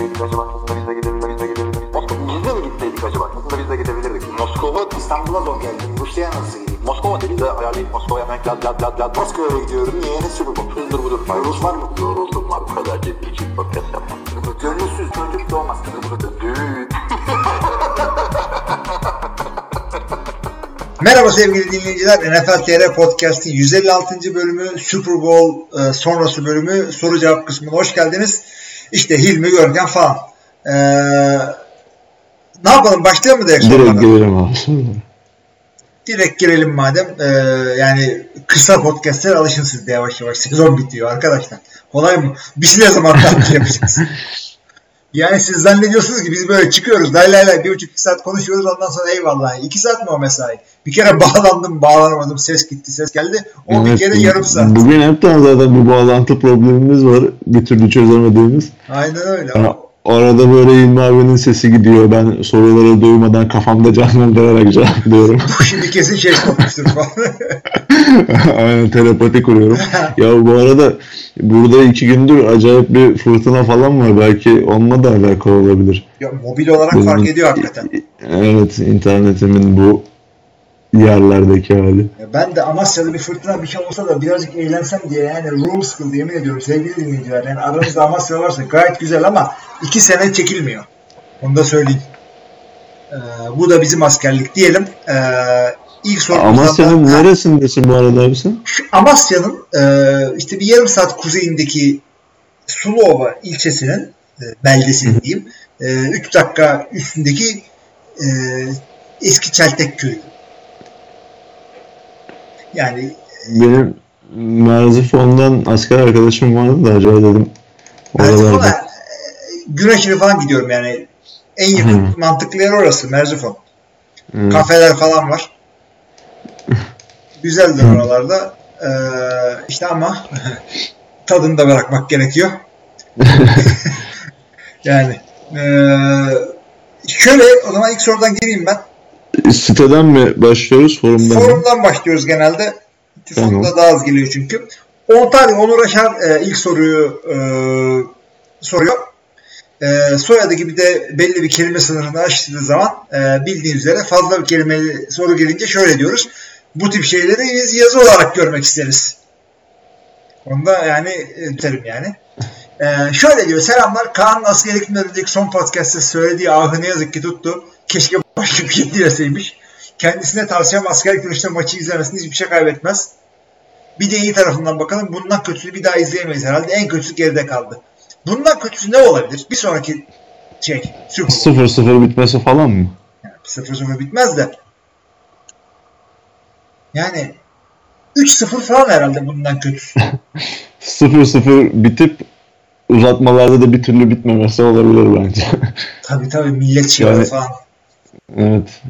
gitseydik acaba? Aslında biz de gidebilirdik. Biz de mi gitseydik acaba? Aslında biz de gidebilirdik. Moskova, İstanbul'a zor geldim. Rusya'ya nasıl gideyim? Moskova dedi de ayarlayıp Moskova'ya hemen lad lad lad lad. Moskova'ya gidiyorum. Niye? Ne sürü bu? Hızdır budur. Rus var mı? Yoruldum var. Bu kadar ciddi için podcast yapmam. Gönülsüz çocuk doğmaz. Düğün. Merhaba sevgili dinleyiciler. NFL TR Podcast'in 156. bölümü Super Bowl e, sonrası bölümü soru cevap kısmına hoş geldiniz. İşte Hilmi Görgen falan. E, ne yapalım başlayalım mı direkt Direkt girelim abi. Direkt girelim madem. E, yani kısa podcastler alışın siz de yavaş yavaş. Sezon bitiyor arkadaşlar. Kolay mı? Biz ne zaman tatil yapacağız? Yani siz zannediyorsunuz ki biz böyle çıkıyoruz. Lay lay lay bir buçuk iki saat konuşuyoruz ondan sonra eyvallah. İki saat mi o mesai? Bir kere bağlandım bağlanamadım ses gitti ses geldi. O bir Evet, kere yarım saat. Bugün hepten zaten bir bağlantı problemimiz var. Bir türlü çözemediğimiz. Aynen öyle. Yani arada böyle İlmi abinin sesi gidiyor. Ben soruları duymadan kafamda canlandırarak cevaplıyorum. Şimdi kesin şey konmuştur falan. Aynen telepati kuruyorum. ya bu arada burada iki gündür acayip bir fırtına falan var. Belki onunla da alakalı olabilir. ya, mobil olarak Benim- fark ediyor hakikaten. Evet internetimin bu yerlerdeki hali. Ya Ben de Amasya'da bir fırtına bir şey olsa da birazcık eğlensem diye yani room sıkıldı yemin ediyorum sevgili dinleyiciler. Yani aranızda Amasya varsa gayet güzel ama iki sene çekilmiyor. Onu da söyleyeyim. Ee, bu da bizim askerlik diyelim. Ee, ilk sorumuzdan Amasya'nın da- neresindesin bu arada abi sen? Amasya'nın e, işte bir yarım saat kuzeyindeki Suluova ilçesinin e, beldesinin diyeyim 3 dakika üstündeki e, eski Çeltek köyü. Yani Benim Merzifon'dan asker arkadaşım vardı da acaba dedim Merzifon'a oralarda. e, Güneşli falan gidiyorum yani en yakın mantıklı yer orası Merzifon. Hı. Kafeler falan var. Güzeldir oralarda. Ee, işte ama tadını da bırakmak gerekiyor. yani ee, şöyle o zaman ilk sorudan gireyim ben. Siteden mi başlıyoruz forumdan mı? Forumdan başlıyoruz genelde. Telefonda Tamam. daha az geliyor çünkü. Ontario Onur Aşar e, ilk soruyu e, soruyor. E, soyadı gibi de belli bir kelime sınırını aştığı zaman e, bildiğiniz üzere fazla bir kelimeli soru gelince şöyle diyoruz. Bu tip şeyleri biz yazı olarak görmek isteriz. Onda yani e, derim yani. E, şöyle diyor. Selamlar. Kaan'ın askere gitmeden önceki son podcast'te söylediği ahı ne yazık ki tuttu. Keşke başka bir şey dileseymiş. Kendisine tavsiyem askerlik dönüşte maçı izlemesini hiçbir şey kaybetmez. Bir de iyi tarafından bakalım. Bundan kötüsü bir daha izleyemeyiz herhalde. En kötüsü geride kaldı. Bundan kötüsü ne olabilir? Bir sonraki şey Super Bowl. 0-0 bitmesi falan mı? 0-0 bitmez de. Yani 3-0 falan herhalde bundan kötüsü. 0-0 bitip uzatmalarda da bir türlü bitmemesi olabilir bence. Tabii tabii millet şey Yani- falan. Evet.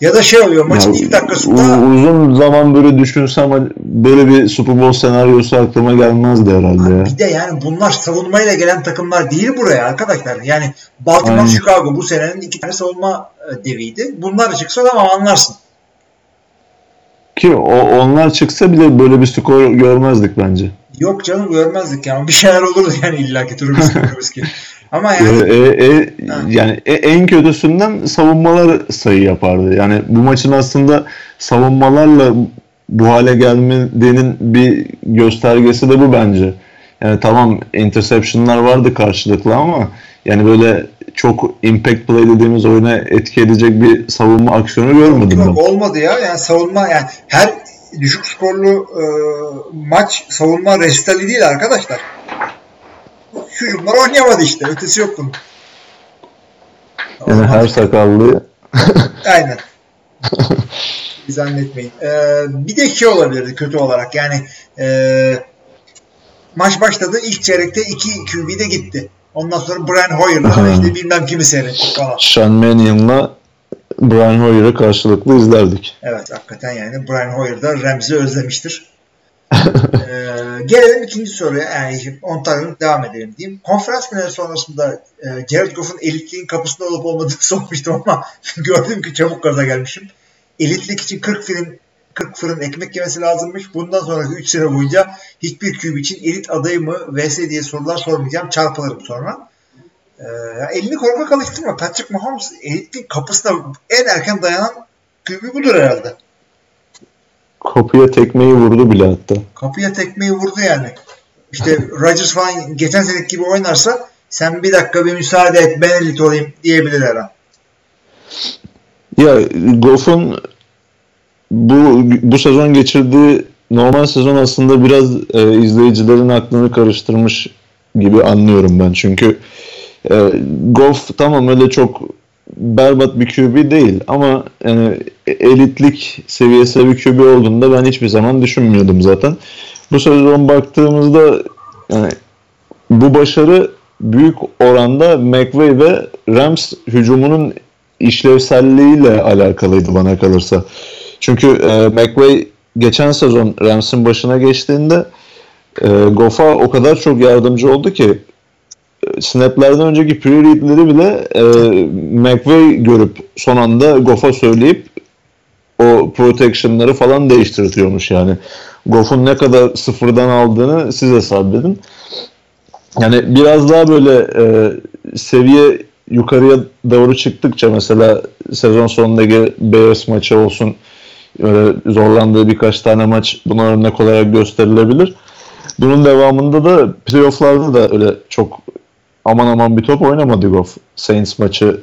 Ya da şey oluyor maçın Ya, ilk dakikasında uzun zaman böyle düşünsem hani böyle bir Super Bowl senaryosu aklıma gelmezdi herhalde ya. bir de yani bunlar savunmayla gelen takımlar değil buraya arkadaşlar. Yani Baltimore, Aynen. Chicago bu senenin iki tane savunma e, deviydi. Bunlar çıksa tamam anlarsın. Ki o, onlar çıksa bile böyle bir skor görmezdik bence. Yok canım görmezdik yani. Bir şeyler olurdu yani illaki Trubisky Trubisky. Ama E, yani e, e, Ha. yani e- en kötüsünden savunmalar sayı yapardı. Yani bu maçın aslında savunmalarla bu hale gelmenin bir göstergesi de bu bence. Yani tamam interception'lar vardı karşılıklı ama yani böyle çok impact play dediğimiz oyuna etki edecek bir savunma aksiyonu görmedim yok, ben. olmadı ya. Yani savunma yani her düşük skorlu e, maç savunma restali değil arkadaşlar. Çocuklar oynayamadı işte. Ötesi yok bunun. Yani her sakallı Aynen. Zannetmeyin. Ee, bir de şey olabilirdi kötü olarak. Yani e, maç başladı. ilk çeyrekte 2 QB de gitti. Ondan sonra Brian Hoyer'la işte bilmem kimi seyrettik falan. Sean Mannion'la Brian Hoyer'ı karşılıklı izlerdik. Evet hakikaten yani Brian Hoyer da Ramsey özlemiştir. ee, gelelim ikinci soruya. Yani Ontario'nun devam edelim diyeyim. Konferans finali sonrasında e, Jared Goff'un elitliğin kapısında olup olmadığını sormuştum ama gördüm ki çabuk gaza gelmişim. Elitlik için 40 fırın 40 fırın ekmek yemesi lazımmış. Bundan sonraki 3 sene boyunca hiçbir QB için elit adayı mı vs diye sorular sormayacağım. Çarpılırım sonra. Ee, elini korkak alıştırma. Patrick Mahomes elitin kapısına en erken dayanan QB budur herhalde. Kapıya tekmeyi vurdu bile hatta. Kapıya tekmeyi vurdu yani. İşte Rodgers falan geçen seneki gibi oynarsa sen bir dakika bir müsaade et ben elit olayım diyebilir her an. Ya Goff'un bu bu sezon geçirdiği normal sezon aslında biraz e, izleyicilerin aklını karıştırmış gibi anlıyorum ben. Çünkü e, Goff tamam öyle çok berbat bir QB değil ama yani elitlik seviyesi bir QB olduğunda ben hiçbir zaman düşünmüyordum zaten. Bu sezon baktığımızda yani bu başarı büyük oranda McVay ve Rams hücumunun işlevselliğiyle alakalıydı bana kalırsa. Çünkü e, McVay geçen sezon Rams'in başına geçtiğinde e, Goff'a o kadar çok yardımcı oldu ki e, snaplerden önceki pre-read'leri bile e, McVay görüp son anda Goff'a söyleyip o protection'ları falan değiştirtiyormuş yani. Goff'un ne kadar sıfırdan aldığını siz hesap edin. Yani biraz daha böyle e, seviye yukarıya doğru çıktıkça mesela sezon sonundaki Bears maçı olsun öyle zorlandığı birkaç tane maç buna örnek olarak gösterilebilir. Bunun devamında da playofflarda da öyle çok aman aman bir top oynamadı Goff. Saints maçı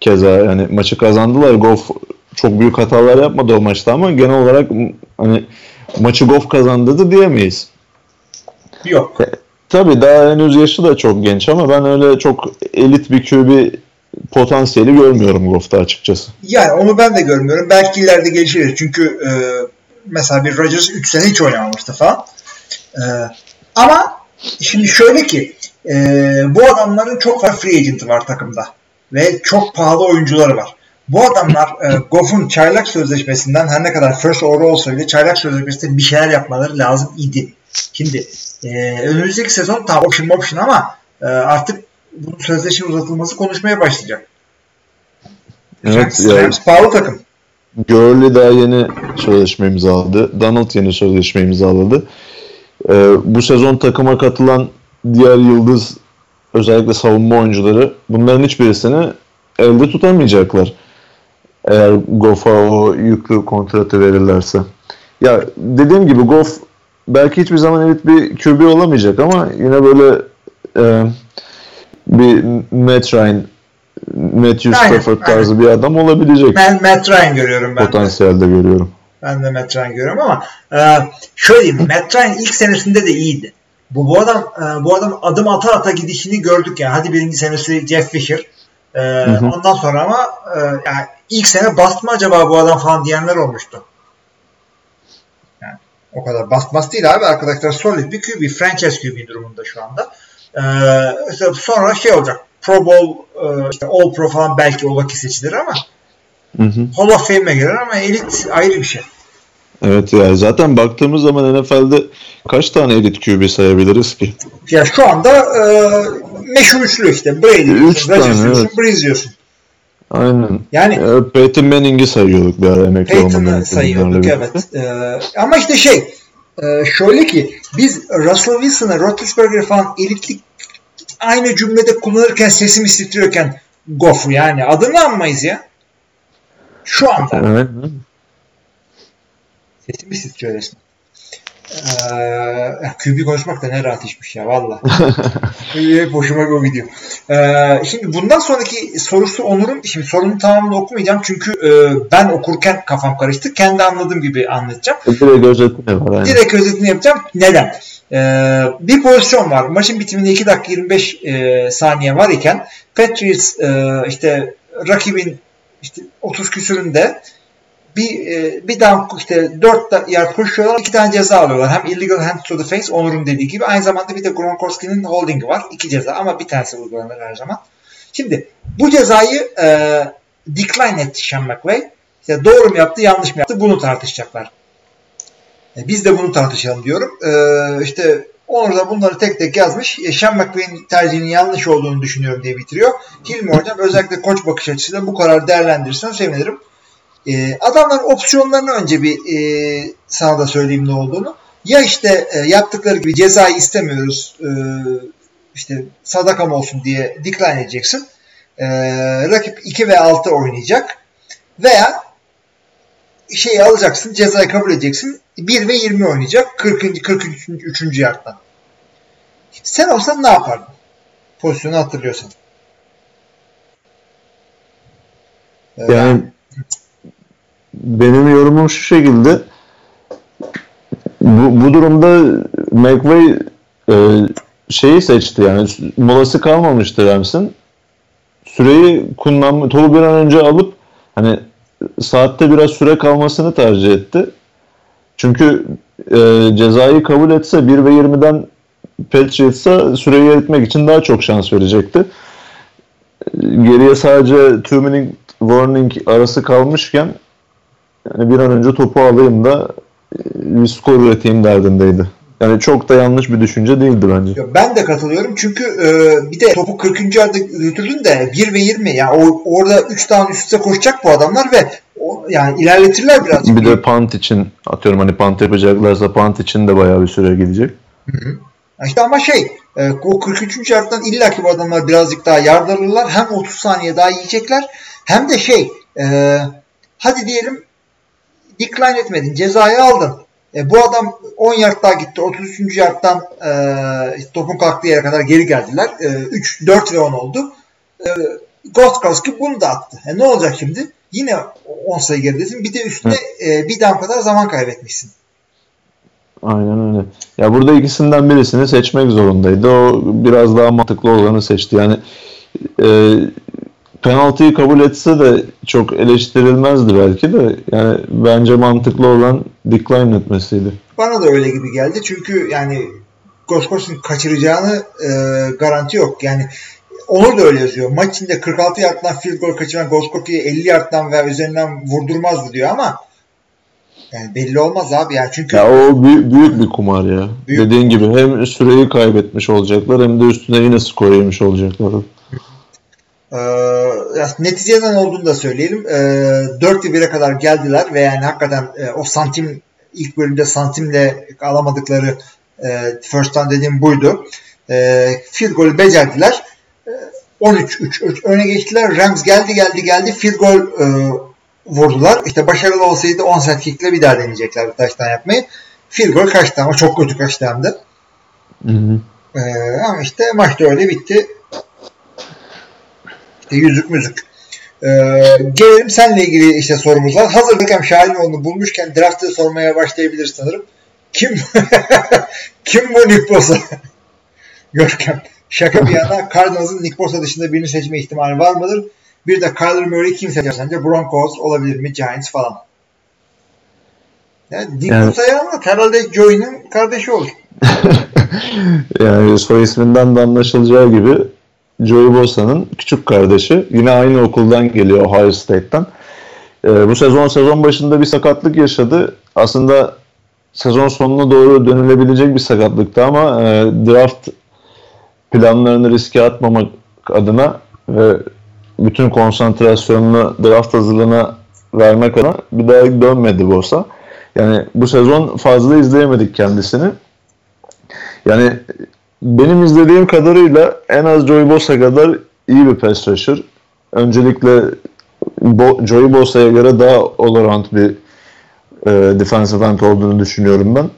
keza yani maçı kazandılar. Goff çok büyük hatalar yapmadı o maçta ama genel olarak hani maçı Goff kazandırdı diyemeyiz. Yok. Tabii daha henüz yaşı da çok genç ama ben öyle çok elit bir QB potansiyeli görmüyorum Goff'ta açıkçası. Yani onu ben de görmüyorum. Belki ileride gelişir. Çünkü e, mesela bir Rodgers 3 sene hiç oynamamıştı falan. E, ama şimdi şöyle ki e, bu adamların çok fazla free agent'ı var takımda. Ve çok pahalı oyuncuları var. Bu adamlar e, Goff'un çaylak sözleşmesinden her ne kadar first overall olsa bile çaylak sözleşmesinde bir şeyler yapmaları lazım idi. Şimdi e, önümüzdeki sezon tam option option ama e, artık bunun sözleşme uzatılması konuşmaya başlayacak. Evet, Rams, pahalı takım. Gurley daha yeni sözleşme imzaladı. Donald yeni sözleşme imzaladı. Ee, bu sezon takıma katılan diğer yıldız özellikle savunma oyuncuları bunların hiçbirisini elde tutamayacaklar. Eğer Goff'a o yüklü kontratı verirlerse. Ya dediğim gibi Goff belki hiçbir zaman elit bir QB olamayacak ama yine böyle e, bir Matt Ryan, Matthew Aynen, Stafford tarzı bir adam olabilecek Ben Matt Ryan görüyorum ben. de. potansiyelde görüyorum. Ben de Matt Ryan görüyorum ama e, şöyle diyeyim Matt Ryan ilk senesinde de iyiydi. Bu, bu adam e, bu adam adım ata ata gidişini gördük yani. Hadi birinci senesi Jeff Fisher. E, hı. Ondan sonra ama e, yani ilk sene bast mı acaba bu adam falan diyenler olmuştu. Yani o kadar bastmaz değil abi. Arkadaşlar solid bir QB, franchise QB durumunda şu anda. E, sonra şey olacak. Pro Bowl, e, işte All Pro falan belki ola ki seçilir ama Hı hı. Hall of Fame'e girer ama elit ayrı bir şey. Evet ya zaten baktığımız zaman NFL'de kaç tane elit QB sayabiliriz ki? Ya şu anda e, meşhur üçlü işte. Brady Üç Rodgers diyorsun, evet. Breeze diyorsun. Aynen. Yani Ee, Peyton Manning'i sayıyorduk bir ara emekli Peyton'ı sayıyorduk evet. E, ama işte şey e, şöyle ki biz Russell Wilson'ı, Roethlisberger'ı falan elitlik aynı cümlede kullanırken sesimiz titriyorken Goff'u yani adını anmayız ya. Şu anda. Evet. Sesimiz titriyor resmen. Ee, QB konuşmak da ne rahat işmiş ya valla. Hep hoşuma o gidiyor. Ee, şimdi bundan sonraki sorusu Onur'un, şimdi sorunun tamamını okumayacağım çünkü e, ben okurken kafam karıştı. Kendi anladığım gibi anlatacağım. Direkt özetine var. Aynen. Direkt özetini yapacağım. Neden? Ee, bir pozisyon var. Maçın bitiminde 2 dakika 25 e, saniye var iken Patriots e, işte rakibin işte 30 küsüründe bir e, bir down işte 4 yard koşuyorlar. iki tane ceza alıyorlar. Hem illegal hand to the face Onur'un dediği gibi aynı zamanda bir de Gronkowski'nin holding'i var. iki ceza ama bir tanesi uygulanır her zaman. Şimdi bu cezayı e, decline etti Sean McVay. İşte doğru mu yaptı, yanlış mı yaptı bunu tartışacaklar. E, Biz de bunu tartışalım diyorum. Ee, işte Onur da bunları tek tek yazmış. E, Sean McVay'in tercihinin yanlış olduğunu düşünüyorum diye bitiriyor. Hilmi Hocam özellikle koç bakış açısıyla bu kararı değerlendirirsen sevinirim. Ee, adamların opsiyonlarını önce bir e, sana da söyleyeyim ne olduğunu. Ya işte e, yaptıkları gibi cezayı istemiyoruz. E, işte sadakam olsun diye decline edeceksin. Ee, rakip 2 ve 6 oynayacak. Veya şeyi alacaksın, cezayı kabul edeceksin. 1 ve 20 oynayacak. 40. 43. yardtan. Sen olsan ne yapardın? Pozisyonu hatırlıyorsan. Yani benim yorumum şu şekilde bu, bu durumda McVay e, şeyi seçti yani molası kalmamıştı Rams'in. Süreyi kullanma, topu bir an önce alıp hani saatte biraz süre kalmasını tercih etti. Çünkü e, cezayı kabul etse 1 ve 20'den Patriots'a süreyi eritmek için daha çok şans verecekti. Geriye sadece 2 minute warning arası kalmışken yani bir an önce topu alayım da bir skor üreteyim derdindeydi. Yani çok da yanlış bir düşünce değildi bence. Ben de katılıyorum çünkü e, bir de topu 40. yerde götürdün de 1 ve 20 yani o, orada 3 tane üst koşacak bu adamlar ve o, yani ilerletirler birazcık. Bir de punt için atıyorum hani punt yapacaklarsa punt için de bayağı bir süre gidecek. Hı hı. İşte ama şey e, o 43. yardtan illaki bu adamlar birazcık daha yard alırlar. Hem 30 saniye daha yiyecekler hem de şey e, hadi diyelim decline etmedin cezayı aldın. E, bu adam 10 yard daha gitti. 33. yardtan e, topun kalktığı yere kadar geri geldiler. E, 3, 4 ve 10 oldu. E, Gostkowski bunu da attı. E, ne olacak şimdi? Yine 10 sayı geridesin. Bir de üstüne e, bir dam kadar zaman kaybetmişsin. Aynen öyle. Ya burada ikisinden birisini seçmek zorundaydı. O biraz daha mantıklı olanı seçti. Yani e, penaltıyı kabul etse de çok eleştirilmezdi belki de. Yani bence mantıklı olan decline etmesiydi. Bana da öyle gibi geldi. Çünkü yani Goskos'un kaçıracağını e, garanti yok. Yani Onur da öyle yazıyor. Maç içinde 46 yardtan field goal kaçıran Goskowski'yi 50 yardtan veya üzerinden vurdurmazdı diyor ama yani belli olmaz abi ya. Çünkü ya o büyük, büyük bir kumar ya. Büyük Dediğin gibi hem süreyi kaybetmiş olacaklar hem de üstüne yine skor yemiş olacaklar. Ee, neticeden olduğunu da söyleyelim. Ee, 4 1'e kadar geldiler ve yani hakikaten e, o santim ilk bölümde santimle alamadıkları e, first down dediğim buydu. E, field golü becerdiler. E, 13-3 öne geçtiler. Rams geldi geldi geldi field goal e, vurdular. İşte başarılı olsaydı 10 set kickle bir daha deneyeceklerdi taştan yapmayı. Field goal kaçtı ama çok kötü kaçtı hem de. Hı hı. Ee, ama işte maç da öyle bitti. İşte yüzük müzük. Ee, gelelim seninle ilgili işte sorumuz var. Hazır Görkem Şahinoğlu'nu bulmuşken draftı sormaya başlayabiliriz sanırım. Kim kim bu Nick Bosa? Görkem. Şaka bir yana Cardinals'ın Nick Bosa dışında birini seçme ihtimali var mıdır? Bir de Kyler Murray kim seçer sence? Broncos olabilir mi? Giants falan. Yani Nick yani, Bosa'yı anlat. Herhalde Joey'nin kardeşi olur. yani soy isminden de anlaşılacağı gibi Joey Bosa'nın küçük kardeşi. Yine aynı okuldan geliyor Ohio State'ten. Ee, bu sezon sezon başında bir sakatlık yaşadı. Aslında sezon sonuna doğru dönülebilecek bir sakatlıktı ama e, draft planlarını riske atmamak adına ve bütün konsantrasyonunu draft hazırlığına vermek adına bir daha dönmedi Bosa. Yani bu sezon fazla izleyemedik kendisini. Yani benim izlediğim kadarıyla en az Joey Bosa kadar iyi bir pass rusher. Öncelikle Bo Joey Bosa'ya göre daha all bir e, defensive end olduğunu düşünüyorum ben.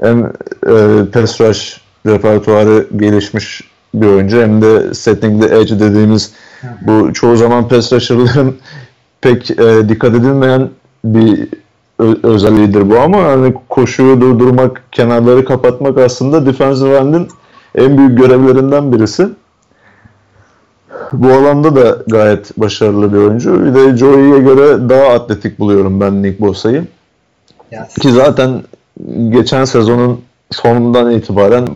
Hem e, pass rush repertuarı gelişmiş bir oyuncu hem de setting the edge dediğimiz bu çoğu zaman pass rusher'ların pek e, dikkat edilmeyen bir özelliğidir bu ama hani koşuyu durdurmak, kenarları kapatmak aslında defensive end'in en büyük görevlerinden birisi. Bu alanda da gayet başarılı bir oyuncu. Bir de Joey'e göre daha atletik buluyorum ben Nick Bosa'yı. Yes. Ki zaten geçen sezonun sonundan itibaren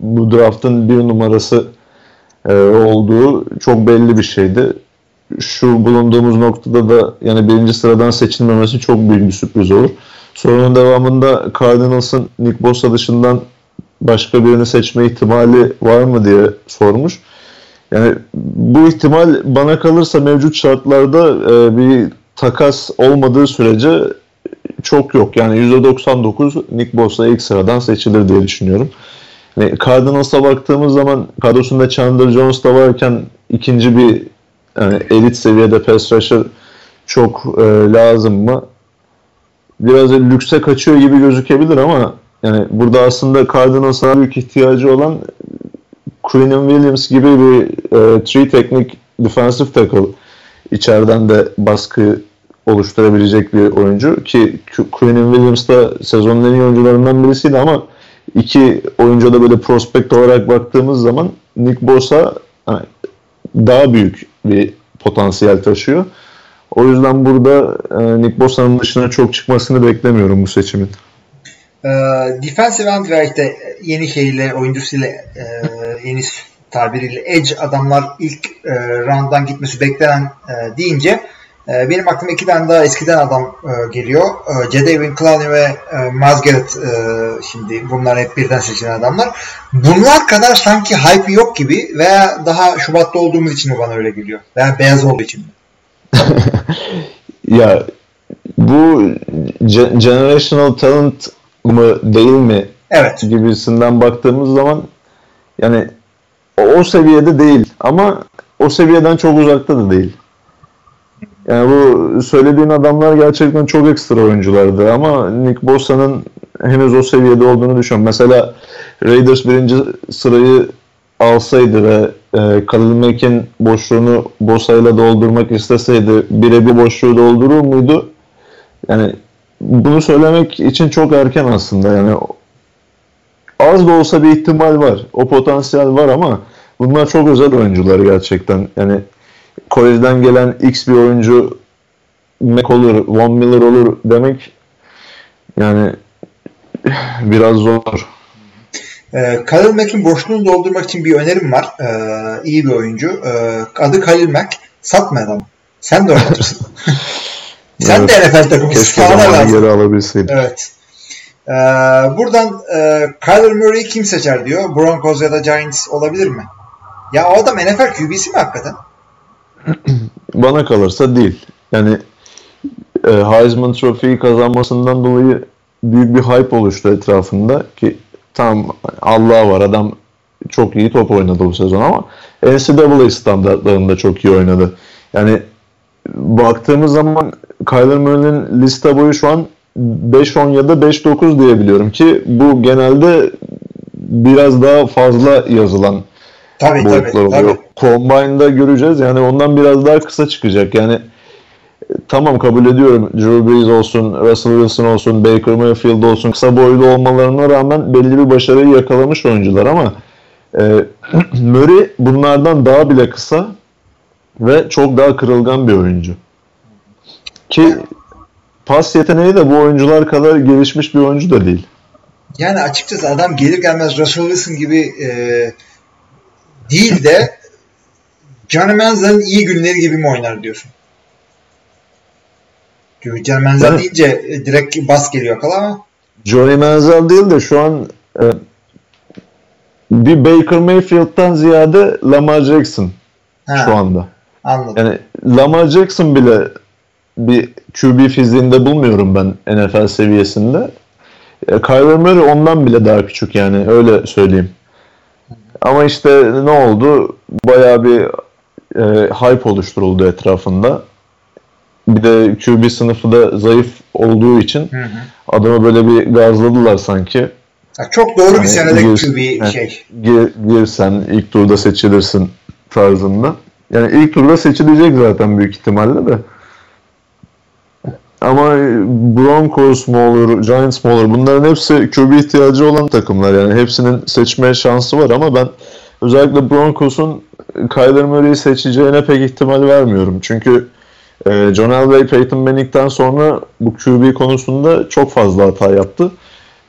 bu draftın bir numarası e, olduğu çok belli bir şeydi. Şu bulunduğumuz noktada da yani birinci sıradan seçilmemesi çok büyük bir sürpriz olur. Sorunun devamında Cardinals'ın Nick Bosa dışından başka birini seçme ihtimali var mı diye sormuş. Yani bu ihtimal bana kalırsa mevcut şartlarda e, bir takas olmadığı sürece çok yok. Yani %99 Nick Bosa ilk sıradan seçilir diye düşünüyorum. Yani Cardinals'a baktığımız zaman kadrosunda Chandler Jones da varken ikinci bir yani elit seviyede pass rusher çok e, lazım mı? Biraz lükse kaçıyor gibi gözükebilir ama yani burada aslında Cardinals'a büyük ihtiyacı olan Quinnen Williams gibi bir e, three teknik defensive tackle içeriden de baskı oluşturabilecek bir oyuncu ki Quinnen Williams da sezonun en iyi oyuncularından birisiydi ama iki oyuncu da böyle prospekt olarak baktığımız zaman Nick Bosa daha büyük bir potansiyel taşıyor. O yüzden burada e, Nick Bosa'nın dışına çok çıkmasını beklemiyorum bu seçimin. E, defensive end işte yeni şeyle oyuncusuyla e, yeni tabiriyle edge adamlar ilk e, round'dan gitmesi beklenen e, deyince e, benim aklıma iki tane daha eskiden adam e, geliyor. E, Jadavion Clowney ve e, Miles Garrett e, şimdi bunlar hep birden seçilen adamlar. Bunlar kadar sanki hype yok gibi veya daha Şubat'ta olduğumuz için mi bana öyle geliyor? Veya beyaz olduğu için mi? ya bu generational talent mı değil mi evet. gibisinden baktığımız zaman yani o seviyede değil ama o seviyeden çok uzakta da değil. Yani bu söylediğin adamlar gerçekten çok ekstra oyunculardı ama Nick Bosa'nın henüz o seviyede olduğunu düşünüyorum. Mesela Raiders birinci sırayı alsaydı ve e, Khalil Mack'in boşluğunu Bosa'yla doldurmak isteseydi birebir boşluğu doldurur muydu? Yani bunu söylemek için çok erken aslında. Yani az da olsa bir ihtimal var. O potansiyel var ama bunlar çok özel oyuncular gerçekten. Yani kolejden gelen X bir oyuncu Mac olur, Von Miller olur demek yani biraz zor. Ee, Khalil Mack'in boşluğunu doldurmak için bir önerim var. Ee, iyi bir oyuncu. Ee, adı Khalil Mack. Satma adam. Sen de oynatırsın. Sen evet. de NFL takımı Keşke zamanı geri alabilseydim. Evet. Ee, buradan e, Kyler Murray'i kim seçer diyor. Broncos ya da Giants olabilir mi? Ya o adam NFL QB'si mi hakikaten? Bana kalırsa değil. Yani e, Heisman Trophy'yi kazanmasından dolayı büyük bir hype oluştu etrafında ki tam Allah var adam çok iyi top oynadı bu sezon ama NCAA standartlarında çok iyi oynadı. Yani baktığımız zaman Kyler Murray'nin liste boyu şu an 5-10 ya da 5-9 diyebiliyorum ki bu genelde biraz daha fazla yazılan tabii, boyutlar tabii, oluyor. Tabii. Combine'da göreceğiz yani ondan biraz daha kısa çıkacak. Yani tamam kabul ediyorum Drew Brees olsun, Russell Wilson olsun, Baker Mayfield olsun kısa boylu olmalarına rağmen belli bir başarıyı yakalamış oyuncular ama e, Murray bunlardan daha bile kısa ve çok daha kırılgan bir oyuncu. Ki pas yeteneği de bu oyuncular kadar gelişmiş bir oyuncu da değil. Yani açıkçası adam gelir gelmez Russell Wilson gibi e, değil de Johnny Manziel'in iyi günleri gibi mi oynar diyorsun? Johnny Manziel yani, deyince e, direkt bas geliyor akala ama. Johnny Manziel değil de şu an e, bir Baker Mayfield'dan ziyade Lamar Jackson ha, şu anda. Anladım. Yani Lamar Jackson bile bir QB fiziğinde bulmuyorum ben NFL seviyesinde. E, Kyler Murray ondan bile daha küçük yani öyle söyleyeyim. Ama işte ne oldu? Bayağı bir e, hype oluşturuldu etrafında. Bir de QB sınıfı da zayıf olduğu için hı hı. adamı böyle bir gazladılar sanki. Ya çok doğru yani bir senede QB şey. Gir, girsen ilk turda seçilirsin tarzında. Yani ilk turda seçilecek zaten büyük ihtimalle de. Ama Broncos mu olur, Giants mı olur bunların hepsi QB ihtiyacı olan takımlar. Yani hepsinin seçme şansı var ama ben özellikle Broncos'un Kyler Murray'i seçeceğine pek ihtimal vermiyorum. Çünkü e, John Elway Peyton Manning'den sonra bu QB konusunda çok fazla hata yaptı.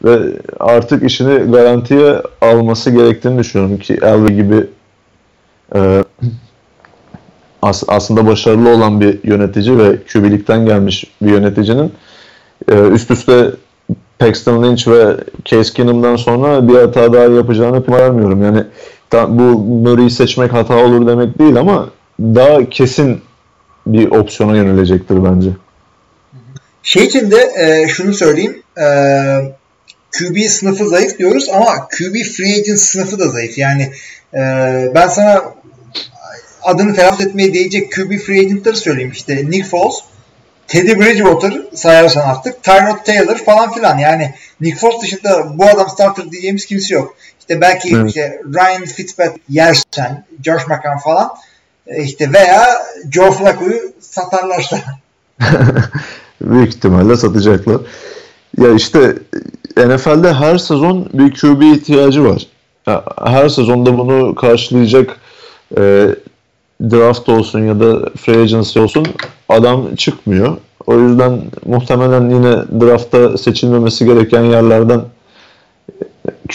Ve artık işini garantiye alması gerektiğini düşünüyorum ki Elway gibi e, as, aslında başarılı olan bir yönetici ve QB'likten gelmiş bir yöneticinin e, üst üste Paxton Lynch ve Case Keenum'dan sonra bir hata daha yapacağını vermiyorum. Yani ta, bu Murray'i seçmek hata olur demek değil ama daha kesin bir opsiyona yönelecektir bence. Şey için de e, şunu söyleyeyim. E, QB sınıfı zayıf diyoruz ama QB free agent sınıfı da zayıf. Yani e, ben sana adını telaffuz etmeye değecek QB free agentları söyleyeyim. İşte Nick Foles, Teddy Bridgewater sayarsan artık, Tyrod Taylor falan filan. Yani Nick Foles dışında bu adam starter diyeceğimiz kimse yok. İşte belki evet. işte Ryan Fitzpatrick yersen, Josh McCown falan e, işte veya Joe Flacco'yu satarlarsa. Büyük ihtimalle satacaklar. Ya işte NFL'de her sezon bir QB ihtiyacı var. Her sezonda bunu karşılayacak e, draft olsun ya da free agency olsun adam çıkmıyor. O yüzden muhtemelen yine draftta seçilmemesi gereken yerlerden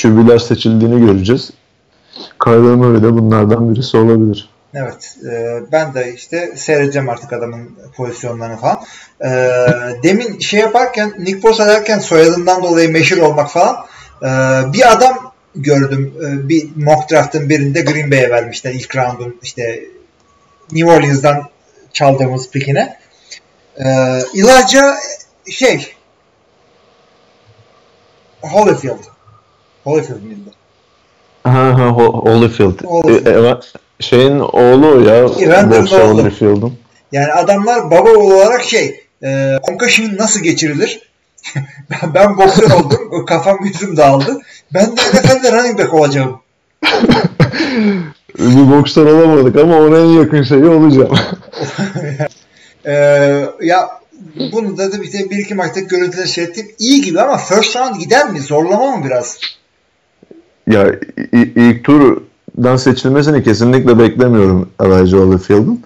QB'ler seçildiğini göreceğiz. Kyler Murray de bunlardan birisi olabilir. Evet. E, ben de işte seyredeceğim artık adamın pozisyonlarını falan. E, demin şey yaparken Nick Bosa derken soyadından dolayı meşhur olmak falan e, bir adam gördüm. E, bir mock draft'ın birinde Green Bay'e vermişler ilk round'un işte New Orleans'dan çaldığımız pikine. E, Elijah şey Holyfield. Holyfield miydi? Ha ha Holyfield. Holyfield. E, şeyin oğlu ya. Boxer Holyfield'ın. Yani adamlar baba oğlu olarak şey e, concussion nasıl geçirilir? ben boksör oldum. Kafam yüzüm dağıldı. Ben de NFL'de running back olacağım. bir boksör olamadık ama ona en yakın şeyi olacağım. ee, ya bunu da, da bir, bir iki maçta görüntüler şey ettim. İyi gibi ama first round gider mi? Zorlama mı biraz? Ya ilk turdan seçilmesini kesinlikle beklemiyorum Elijah Holyfield'ın.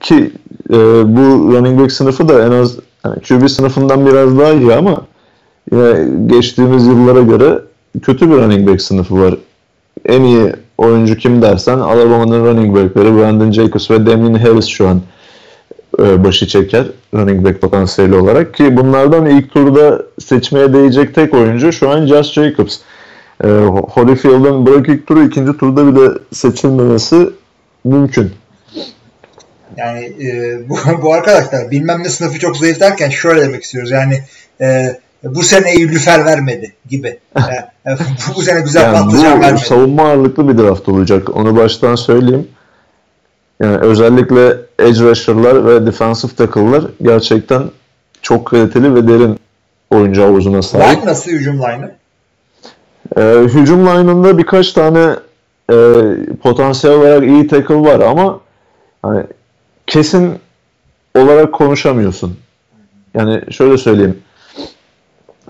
Ki e, bu running back sınıfı da en az yani QB sınıfından biraz daha iyi ama yine geçtiğimiz yıllara göre kötü bir running back sınıfı var. En iyi oyuncu kim dersen Alabama'nın running backleri Brandon Jacobs ve Damien Harris şu an e, başı çeker running back potansiyeli olarak ki bunlardan ilk turda seçmeye değecek tek oyuncu şu an Josh Jacobs. E, Holyfield'ın bırak ilk turu ikinci turda bile seçilmemesi mümkün. Yani e, bu, bu arkadaşlar bilmem ne sınıfı çok zayıf derken şöyle demek istiyoruz. Yani e, bu sene Lüfer vermedi gibi. Yani, bu, bu sene güzel yani patlıcan vermedi. Savunma ağırlıklı bir draft olacak. Onu baştan söyleyeyim. Yani özellikle edge rusher'lar ve defensive tackle'lar gerçekten çok kaliteli ve derin oyuncu havuzuna sahip. Line nasıl hücum line'ı? Ee, hücum line'ında birkaç tane e, potansiyel olarak iyi tackle var ama hani kesin olarak konuşamıyorsun. Yani şöyle söyleyeyim.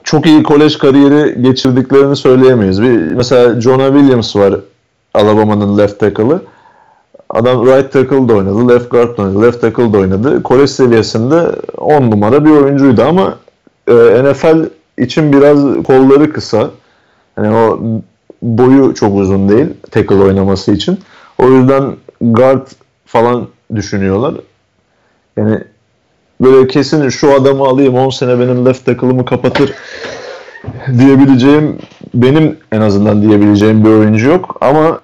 Çok iyi kolej kariyeri geçirdiklerini söyleyemeyiz. Bir, mesela Jonah Williams var Alabama'nın left tackle'ı. Adam right tackle da oynadı, left guard da oynadı, left tackle da oynadı. Kolej seviyesinde 10 numara bir oyuncuydu ama e, NFL için biraz kolları kısa. Yani o boyu çok uzun değil tackle oynaması için. O yüzden guard falan düşünüyorlar. Yani böyle kesin şu adamı alayım 10 sene benim left tackle'ımı kapatır diyebileceğim benim en azından diyebileceğim bir oyuncu yok ama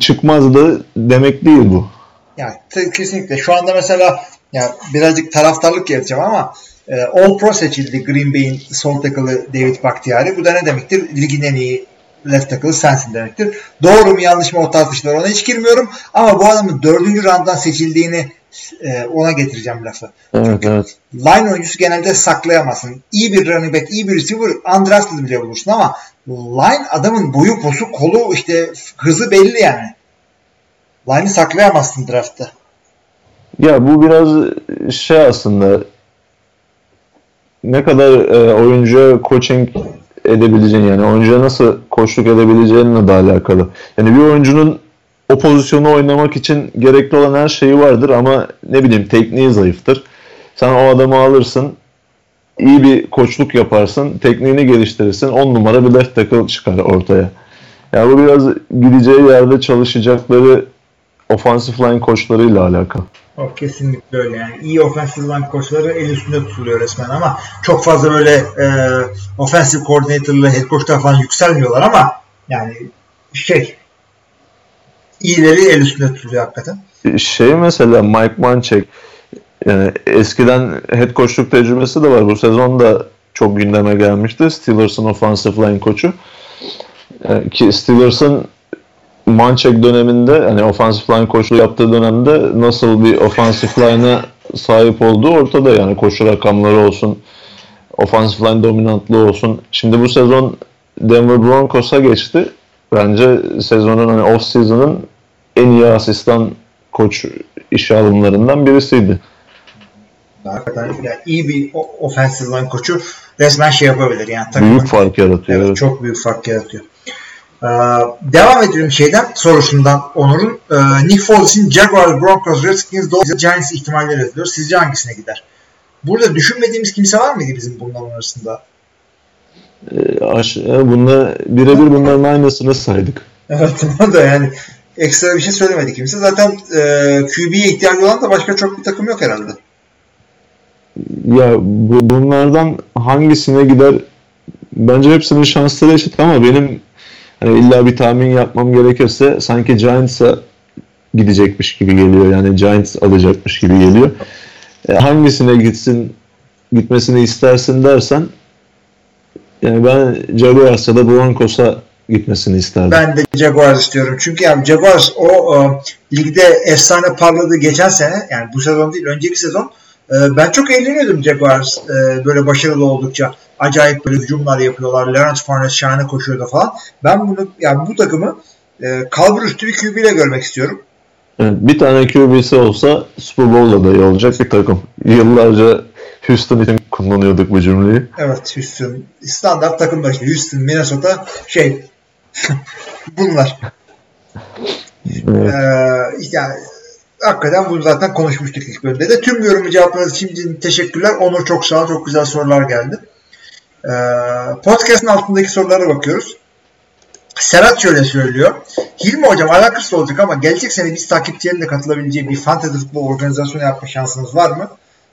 çıkmaz da demek değil bu. Yani kesinlikle. Şu anda mesela ya birazcık taraftarlık yaratacağım ama e, All Pro seçildi Green Bay'in sol tackle'ı David Bakhtiari. Bu da ne demektir? Ligin en iyi left tackle'ı sensin demektir. Doğru mu yanlış mı o tartışmalara ona hiç girmiyorum. Ama bu adamın dördüncü rounddan seçildiğini e, ona getireceğim lafı. Evet, Çünkü evet. line oyuncusu genelde saklayamazsın. İyi bir running back, iyi bir receiver undrafted bile bulursun ama line adamın boyu, posu, kolu işte hızı belli yani. Line'ı saklayamazsın draftta. Ya bu biraz şey aslında ne kadar e, oyuncuya coaching edebileceğin yani oyuncuya nasıl koçluk edebileceğinle de alakalı. Yani bir oyuncunun o pozisyonu oynamak için gerekli olan her şeyi vardır ama ne bileyim tekniği zayıftır. Sen o adamı alırsın, iyi bir koçluk yaparsın, tekniğini geliştirirsin, 10 numara bir left tackle çıkar ortaya. Yani bu biraz gideceği yerde çalışacakları offensive line koçlarıyla alakalı. O kesinlikle öyle yani. iyi offensive line koçları el üstünde tutuluyor resmen ama çok fazla böyle e, offensive coordinator'la head coach'lar falan yükselmiyorlar ama yani şey iyileri el üstünde tutuluyor hakikaten. Şey mesela Mike Munchak yani eskiden head coachluk tecrübesi de var. Bu sezon da çok gündeme gelmişti. Steelers'ın offensive line koçu. Ki Steelers'ın Manchek döneminde hani offensive line koçluğu yaptığı dönemde nasıl bir offensive line'a sahip olduğu ortada yani koşu rakamları olsun offensive line dominantlığı olsun. Şimdi bu sezon Denver Broncos'a geçti. Bence sezonun hani off season'ın en iyi asistan koç işe alımlarından birisiydi. Hakikaten yani iyi bir offensive line koçu resmen şey yapabilir yani. Takımın, büyük fark yaratıyor. Evet, çok büyük fark yaratıyor. Ee, devam edelim şeyden sorusundan Onur'un. Ee, Nick Foles için Jaguars, Broncos, Redskins, Dolphins, Giants ihtimalleri yazılıyor. Sizce hangisine gider? Burada düşünmediğimiz kimse var mıydı bizim bunların arasında? Ee, e, bunda birebir bunların aynısını saydık. Evet da yani ekstra bir şey söylemedi kimse. Zaten e, QB'ye ihtiyacı olan da başka çok bir takım yok herhalde. Ya bu, bunlardan hangisine gider? Bence hepsinin şansları eşit ama benim hani illa bir tahmin yapmam gerekirse sanki Giants'a gidecekmiş gibi geliyor. Yani Giants alacakmış gibi geliyor. E, hangisine gitsin gitmesini istersin dersen yani ben Jaguars'a da Broncos'a gitmesini isterdim. Ben de Jaguars istiyorum. Çünkü yani Jaguars o e, ligde efsane parladığı geçen sene yani bu sezon değil önceki sezon e, ben çok eğleniyordum Jaguars e, böyle başarılı oldukça. Acayip böyle hücumlar yapıyorlar. Leonard Fournette şahane koşuyordu falan. Ben bunu yani bu takımı e, kalbur üstü bir QB ile görmek istiyorum. Evet, bir tane QB'si olsa Super Bowl'da da iyi olacak bir takım. Yıllarca Houston için kullanıyorduk bu cümleyi. Evet Houston. Standart takımda işte Houston, Minnesota şey bunlar. Evet. Ee, yani hakikaten bunu zaten konuşmuştuk ilk bölümde de. Tüm yorumu cevapladığınız için teşekkürler. Onur çok sağ ol. Çok güzel sorular geldi. Ee, podcast'ın altındaki sorulara bakıyoruz. Serhat şöyle söylüyor. Hilmi hocam alakasız olacak ama gelecek sene biz takipçilerin de katılabileceği bir fantasy futbol organizasyonu yapma şansınız var mı?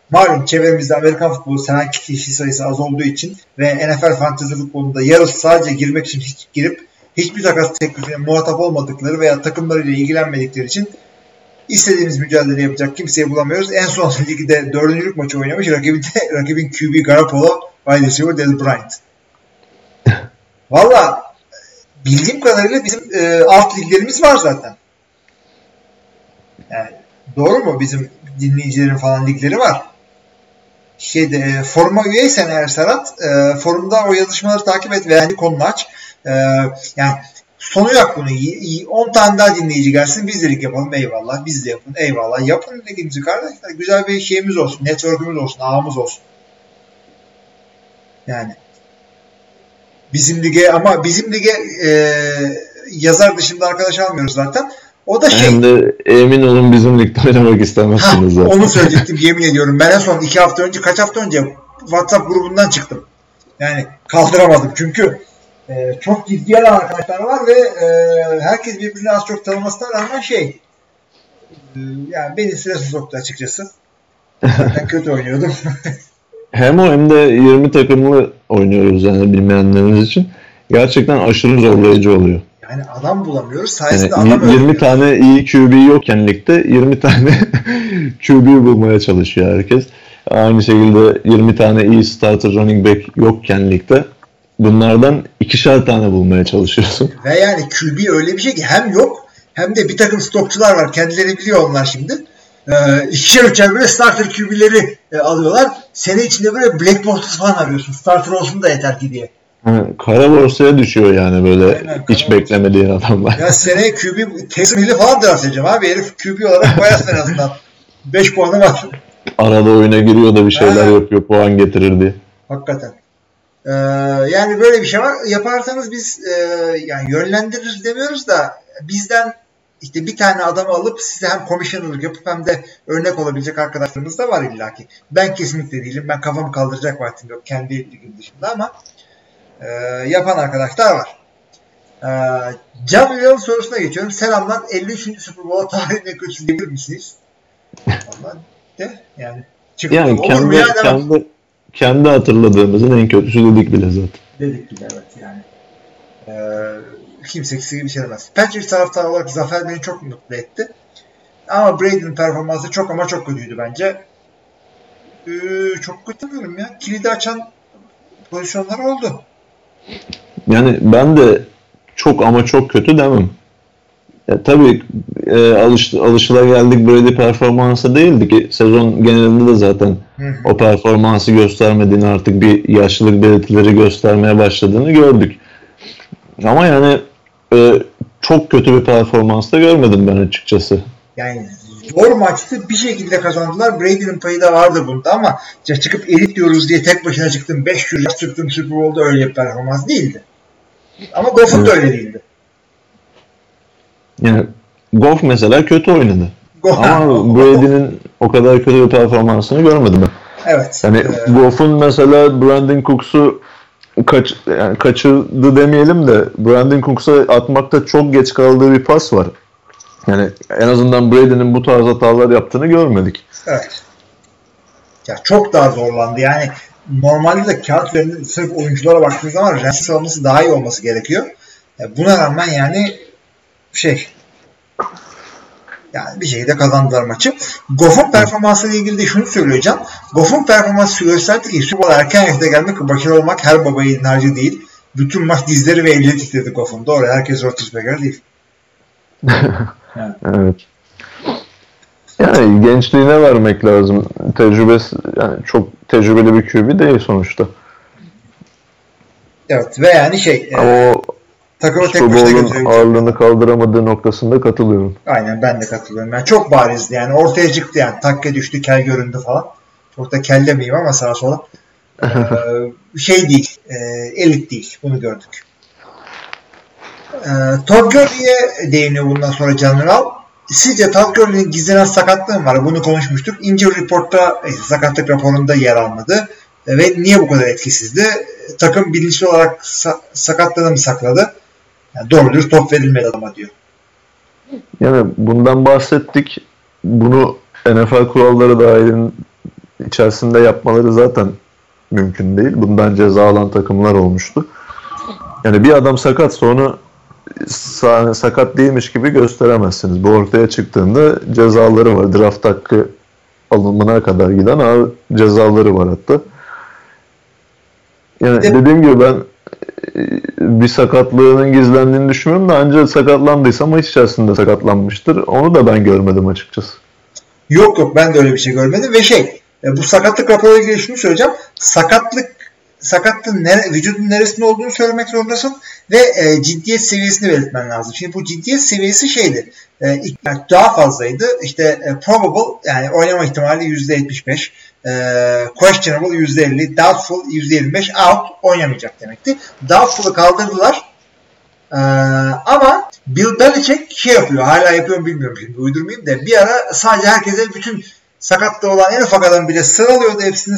Malum çevremizde Amerikan futbolu seven kişi sayısı az olduğu için ve NFL fantasy futbolunda yarısı sadece girmek için hiç girip hiçbir takas teklifine muhatap olmadıkları veya takımlarıyla ilgilenmedikleri için istediğimiz mücadele yapacak kimseyi bulamıyoruz. En son ligde dördüncülük maçı oynamış. Rakibin, de, rakibin QB Garoppolo, wide receiver Dez Bryant. Valla bildiğim kadarıyla bizim e, alt liglerimiz var zaten. Yani doğru mu? Bizim dinleyicilerin falan ligleri var. Şeyde e, foruma üyeysen eğer Serhat e, forumda o yazışmaları takip et ve yani konunu aç. E, yani sonu yok bunun. 10 tane daha dinleyici gelsin biz de lig yapalım eyvallah. Biz de yapın eyvallah. Yapın ligimizi kardeşler. Güzel bir şeyimiz olsun. Network'ümüz olsun. Ağımız olsun. Yani bizim lige ama bizim lige e, yazar dışında arkadaş almıyoruz zaten. O da şey. Hem de emin olun bizim ligde oynamak istemezsiniz ha, zaten. Onu söyleyecektim yemin ediyorum. Ben en son iki hafta önce kaç hafta önce WhatsApp grubundan çıktım. Yani kaldıramadım çünkü e, çok ciddi alan arkadaşlar var ve e, herkes birbirini az çok tanımasına rağmen şey e, yani beni strese soktu açıkçası. Zaten kötü oynuyordum. hem o hem de 20 takımlı oynuyoruz yani bilmeyenleriniz için. Gerçekten aşırı zorlayıcı oluyor. Yani adam bulamıyoruz. Sayesinde Yani adam 20 ölmüyor. tane iyi QB yokken ligde 20 tane QB bulmaya çalışıyor herkes. Aynı şekilde 20 tane iyi starter running back yokken ligde bunlardan ikişer tane bulmaya çalışıyorsun. Ve yani QB öyle bir şey ki hem yok hem de bir takım stokçular var. Kendileri biliyor onlar şimdi. Ee, ikişer üçer böyle starter QB'leri e, alıyorlar. Sene içinde böyle black box'u falan arıyorsun. Starter olsun da yeter ki diye. Ha, Kara borsaya düşüyor yani böyle Aynen, hiç beklemediğin adamlar. Ya seneye QB Hill'i falan draft edeceğim abi. Herif QB olarak koyarsın en azından. 5 puanı var. Arada oyuna giriyor da bir şeyler Ha. yapıyor puan getirir diye. Hakikaten. Ee, yani böyle bir şey var. Yaparsanız biz e, yani yönlendiririz demiyoruz da bizden işte bir tane adamı alıp size hem komisyonerlik yapıp hem de örnek olabilecek arkadaşlarımız da var illaki. Ben kesinlikle değilim. Ben kafamı kaldıracak vaktim yok kendi ligim dışında ama e, yapan arkadaşlar var. E, Can Ünal'ın sorusuna geçiyorum. Selamlar. 53. Super Bowl tarihinin en kötüsü diyebilir misiniz? Vallahi de yani çıktı. Yani kendi, kendi, kendi hatırladığımızın en kötüsü dedik bile zaten. Dedik gibi evet yani. Ee, kimse kimse bir şey demez. Patriots taraftarı olarak zafer beni çok mutlu etti. Ama Brady'nin performansı çok ama çok kötüydü bence. Ee, çok kötü diyorum ya. Kilidi açan pozisyonları oldu. Yani ben de çok ama çok kötü demem. Ya tabii e, alış, alışılageldik Brady performansı değildi ki sezon genelinde de zaten o performansı göstermediğini artık bir yaşlılık belirtileri göstermeye başladığını gördük. Ama yani e, çok kötü bir performans da görmedim ben açıkçası. Yani zor maçtı bir şekilde kazandılar. Brady'nin payı da vardı bunda ama ya çıkıp elit diyoruz diye tek başına çıktım 5 yıl çıktım Super Bowl'da öyle bir performans değildi. Ama Goff'un da öyle değildi. Yani Goff mesela kötü oynadı. Goff, Ama Brady'nin o kadar kötü bir performansını görmedim ben. evet. Yani Ee, Goff'un mesela Brandon Cooks'u kaç, yani kaçırdı demeyelim de Brandon Cooks'a atmakta çok geç kaldığı bir pas var. Yani en azından Brady'nin bu tarz hatalar yaptığını görmedik. Evet. Ya çok daha zorlandı. Yani normalde de kağıt üzerinde sırf oyunculara baktığınız zaman rensiz olması daha iyi olması gerekiyor. E, Buna rağmen yani şey yani bir şekilde kazandılar maçı. Goff'un performansı ile ilgili de şunu Can. Goff'un performansı gösterdi ki Super Bowl erken yaşta gelmek başarılı olmak her baba yiğidin harcı değil. Bütün maç dizleri ve elleri titredi Goff'un. Doğru. Herkes Roethlisberger değil. Evet. Yani gençliğine vermek lazım. Tecrübesi yani çok tecrübeli bir QB değil sonuçta. Evet. Ve yani şey e, Ama o takımı tek başına götürebilecek. ağırlığını kaldıramadığı noktasında katılıyorum. Aynen ben de katılıyorum. Yani çok barizdi yani ortaya çıktı yani takke düştü kel göründü falan. Çok da kel demeyeyim ama sağa sola. Ee, şey değil e, elit değil bunu gördük. Ee, Todd Gurley'e değiniyor bundan sonra General. Sizce Todd Gurley'nin gizlenen sakatlığı mı var? Bunu konuşmuştuk. Injury Report'ta e, sakatlık raporunda yer almadı. Ve niye bu kadar etkisizdi? Takım bilinçli olarak sa- sakatlığını mı sakladı? Yani doğru dürüst top verilmedi adama diyor. Yani bundan bahsettik. Bunu NFL kuralları dahilin içerisinde yapmaları zaten mümkün değil. Bundan ceza alan takımlar olmuştu. Yani bir adam sakatsa onu sa- sakat değilmiş gibi gösteremezsiniz. Bu ortaya çıktığında cezaları var. Draft hakkı alımına kadar giden ağır cezaları var hatta. Yani dediğim gibi ben bir sakatlığının gizlendiğini düşünmüyorum da ancak sakatlandıysa maç içerisinde sakatlanmıştır. Onu da ben görmedim açıkçası. Yok yok ben de öyle bir şey görmedim ve şey e, bu sakatlık raporuyla ilgili şunu söyleyeceğim. Sakatlık sakatlığın nere, vücudun neresinde olduğunu söylemek zorundasın ve e, ciddiyet seviyesini belirtmen lazım. Şimdi bu ciddiyet seviyesi şeydi. E, daha fazlaydı. İşte e, probable yani oynama ihtimali %75, e, questionable %50, doubtful %25, out oynamayacak demekti. Doubtful'ı kaldırdılar. Ee, ama Bill Belichick şey yapıyor. Hala yapıyor mu bilmiyorum şimdi uydurmayayım da bir ara sadece herkese bütün sakatlı olan en ufak adam bile sıralıyordu hepsini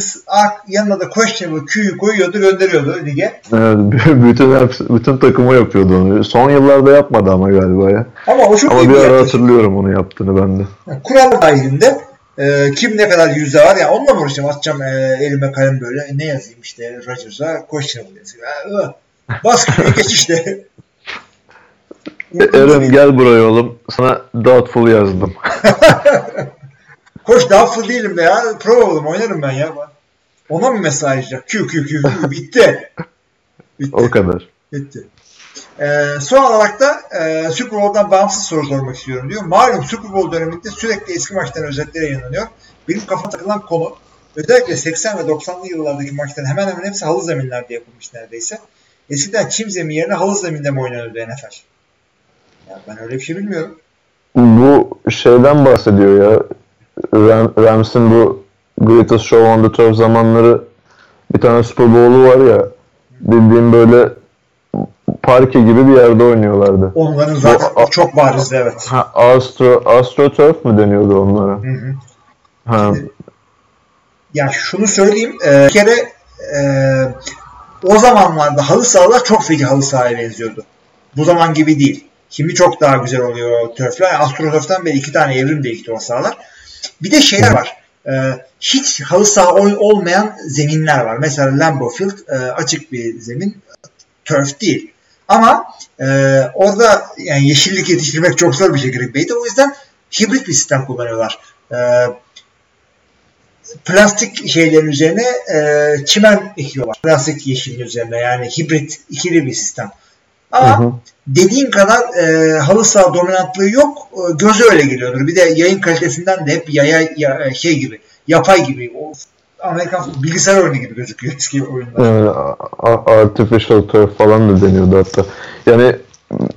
yanına da questionable Q'yu koyuyordu gönderiyordu lige. Evet, bütün bütün takımı yapıyordu onu. Son yıllarda yapmadı ama galiba ya. Ama o çok Ama iyi bir bir ara hatırlıyorum onu yaptığını ben de. Kural dahilinde e, kim ne kadar yüzde var ya onunla mı uğraşacağım atacağım e, elime kalem böyle E, ne yazayım işte Rodgers'a questionable yazayım. I. Bas geç işte. E, Eren gel buraya oğlum. Sana doubtful yazdım. Koş full değilim be ya. Pro oğlum oynarım ben ya. Ona mı mesaj? Q Q Q Q bitti. Bitti. o kadar. bitti. Ee, son olarak da e, Super Bowl'dan bağımsız soru sormak istiyorum diyor. Malum Super Bowl döneminde sürekli eski maçların özetleri yayınlanıyor. Benim kafama takılan konu özellikle 80 ve 90'lı yıllardaki maçların hemen hemen hepsi halı zeminlerde yapılmış neredeyse. Eskiden çim zemin yerine halı zeminde mi oynanıyordu NFL? Ya ben öyle bir şey bilmiyorum. Bu şeyden bahsediyor ya. Ram, Rams'in bu Greatest Show on the Turf zamanları bir tane Super Bowl'u var ya. Bildiğim böyle parke gibi bir yerde oynuyorlardı. Onların zaten Bu- çok barizdi evet. Ha, Astro, Astro Turf mü deniyordu onlara? Hı hı. Ha, Ya şunu söyleyeyim. e, bir kere e, o zamanlarda halı sahalar çok feci halı sahaya benziyordu. Bu zaman gibi değil. Şimdi çok daha güzel oluyor törfler. Astroturf'tan beri iki tane evrim değişti o sahalar. Bir de şeyler var. E, hiç halı saha ol- olmayan zeminler var. Mesela Lambeau Field e, açık bir zemin. Turf değil. Ama e, orada yani yeşillik yetiştirmek çok zor bir şey Green Bay'de. O yüzden hibrit bir sistem kullanıyorlar. E, plastik şeylerin üzerine e, çimen ekiyorlar. Plastik yeşilin üzerine yani hibrit ikili bir sistem. Ama Hı hı. dediğin kadar e, halı saha dominantlığı yok. E, gözü öyle geliyordur. Bir de yayın kalitesinden de hep yaya, ya, şey gibi, yapay gibi. O, Amerikan bilgisayar oyunu gibi gözüküyor eski oyunlar. Yani artificial turf falan da deniyordu hatta. Yani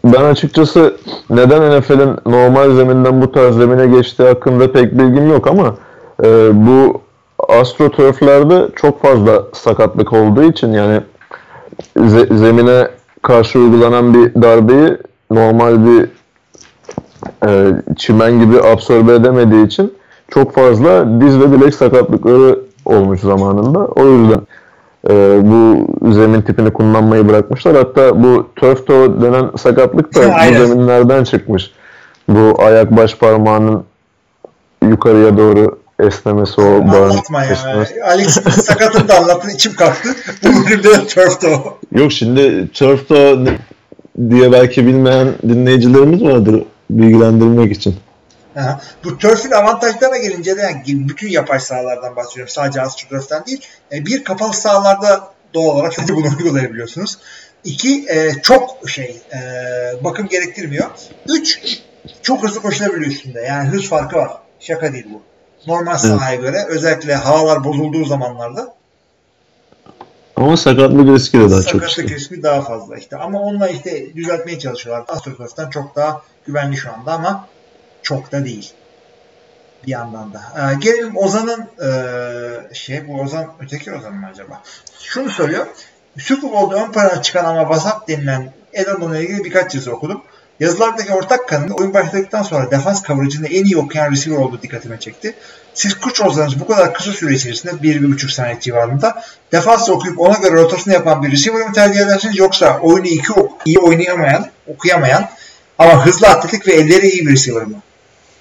ben açıkçası neden NFL'in normal zeminden bu tarz zemine geçtiği hakkında pek bilgim yok ama e, bu astroturflerde çok fazla sakatlık olduğu için yani ze- zemine karşı uygulanan bir darbeyi normal bir e, çimen gibi absorbe edemediği için çok fazla diz ve bilek sakatlıkları olmuş zamanında. O yüzden e, bu zemin tipini kullanmayı bırakmışlar. Hatta bu turf toe denen sakatlık da bu zeminlerden çıkmış. Bu ayak baş parmağının yukarıya doğru esnemesi o bağın Anlatma ya. esnemesi. Alex sakatını da anlattın içim kalktı. Bu bölümde de turf'ta o. Yok şimdi turf toe diye belki bilmeyen dinleyicilerimiz vardır bilgilendirmek için. Aha. Bu turf'ün avantajlarına gelince de yani bütün yapay sahalardan bahsediyorum. Sadece AstroTurf'ten değil. E, bir kapalı sahalarda doğal olarak sadece bunu uygulayabiliyorsunuz. İki e, çok şey e, bakım gerektirmiyor. Üç çok hızlı koşulabiliyor üstünde. Yani hız farkı var. Şaka değil bu. Normal sahaya göre özellikle havalar bozulduğu zamanlarda Ama sakatlık riski de daha çok sakatlık işte. riski daha fazla işte. Ama onunla işte düzeltmeye çalışıyorlar. AstroTurf'tan çok daha güvenli şu anda ama çok da değil. Bir yandan da. Ee, gelelim Ozan'ın e, şey bu Ozan öteki Ozan mı acaba? Şunu soruyor. Super Bowl'da ön plana çıkan ama vasat denilen Edelman'la ilgili birkaç yazı okudum. Yazılardaki ortak kanını oyun başladıktan sonra defans coverage'ını en iyi okuyan receiver olduğu dikkatime çekti. Siz kuş olsanız bu kadar kısa süre içerisinde 1-1,5 saniye civarında defans okuyup ona göre rotasını yapan bir receiver mi tercih edersiniz yoksa oyunu iki iyi oynayamayan, okuyamayan ama hızlı atletik ve elleri iyi bir receiver mı?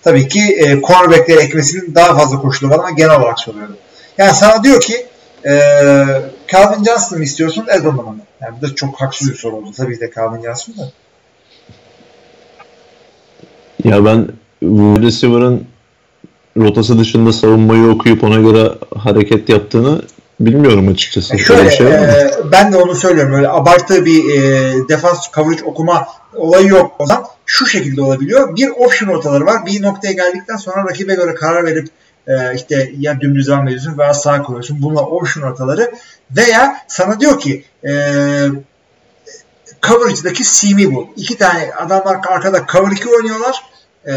Tabii ki e, cornerback'leri ekmesinin daha fazla koşulu var ama genel olarak soruyorum. Yani sana diyor ki e, Calvin Johnson mı istiyorsun Edelman'ı mı? Yani bu da çok haksız bir soru oldu. Tabii de Calvin Johnson da. Ya ben bu receiver'ın rotası dışında savunmayı okuyup ona göre hareket yaptığını bilmiyorum açıkçası. E Öyle şöyle, şey e, ben de onu söylüyorum. Öyle abartı bir e, defans coverage okuma olayı yok. O zaman şu şekilde olabiliyor. Bir option rotaları var. Bir noktaya geldikten sonra rakibe göre karar verip e, işte ya dümdüz devam ediyorsun veya sağa koyuyorsun. Bunlar option rotaları. Veya sana diyor ki e, coverage'daki CM'i bul. İki tane adamlar arkada cover 2 oynuyorlar. E,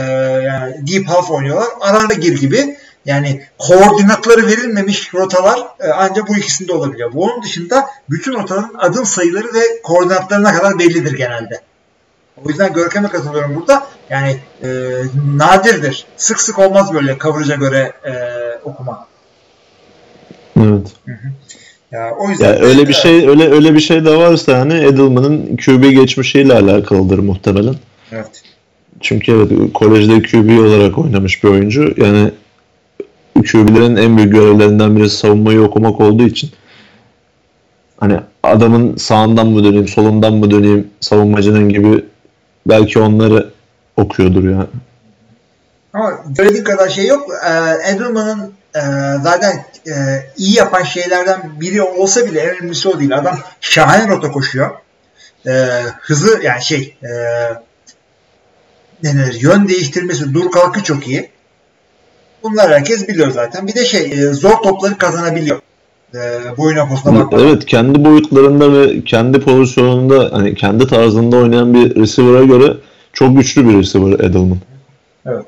yani deep half oynuyorlar. Arada gir gibi. Yani koordinatları verilmemiş rotalar e, ancak bu ikisinde olabiliyor. Bunun dışında bütün rotaların adım sayıları ve koordinatlarına kadar bellidir genelde. O yüzden Görkem'e katılıyorum burada. Yani e, nadirdir. Sık sık olmaz böyle coverage'a göre e, okuma. Evet. Ya o yüzden Ya öyle bir şey öyle öyle bir şey de varsa hani Edelman'ın QB geçmişiyle alakalıdır muhtemelen. Evet. Çünkü evet kolejde QB olarak oynamış bir oyuncu. Yani QB'lerin en büyük görevlerinden birisi savunmayı okumak olduğu için hani adamın sağından mı döneyim, solundan mı döneyim savunmacının gibi belki onları okuyordur yani. Ama söylediğin kadar şey yok. Ee, Edelman'ın e, zaten e, iyi yapan şeylerden biri olsa bile en önemlisi o değil. Adam şahane rota koşuyor. Ee, hızı yani şey e, denir, yön değiştirmesi, dur kalkı çok iyi. Bunlar herkes biliyor zaten. Bir de şey e, zor topları kazanabiliyor. E, posuna bakmadan. Evet kendi boyutlarında ve kendi pozisyonunda hani kendi tarzında oynayan bir receiver'a göre çok güçlü bir receiver Edelman. Evet.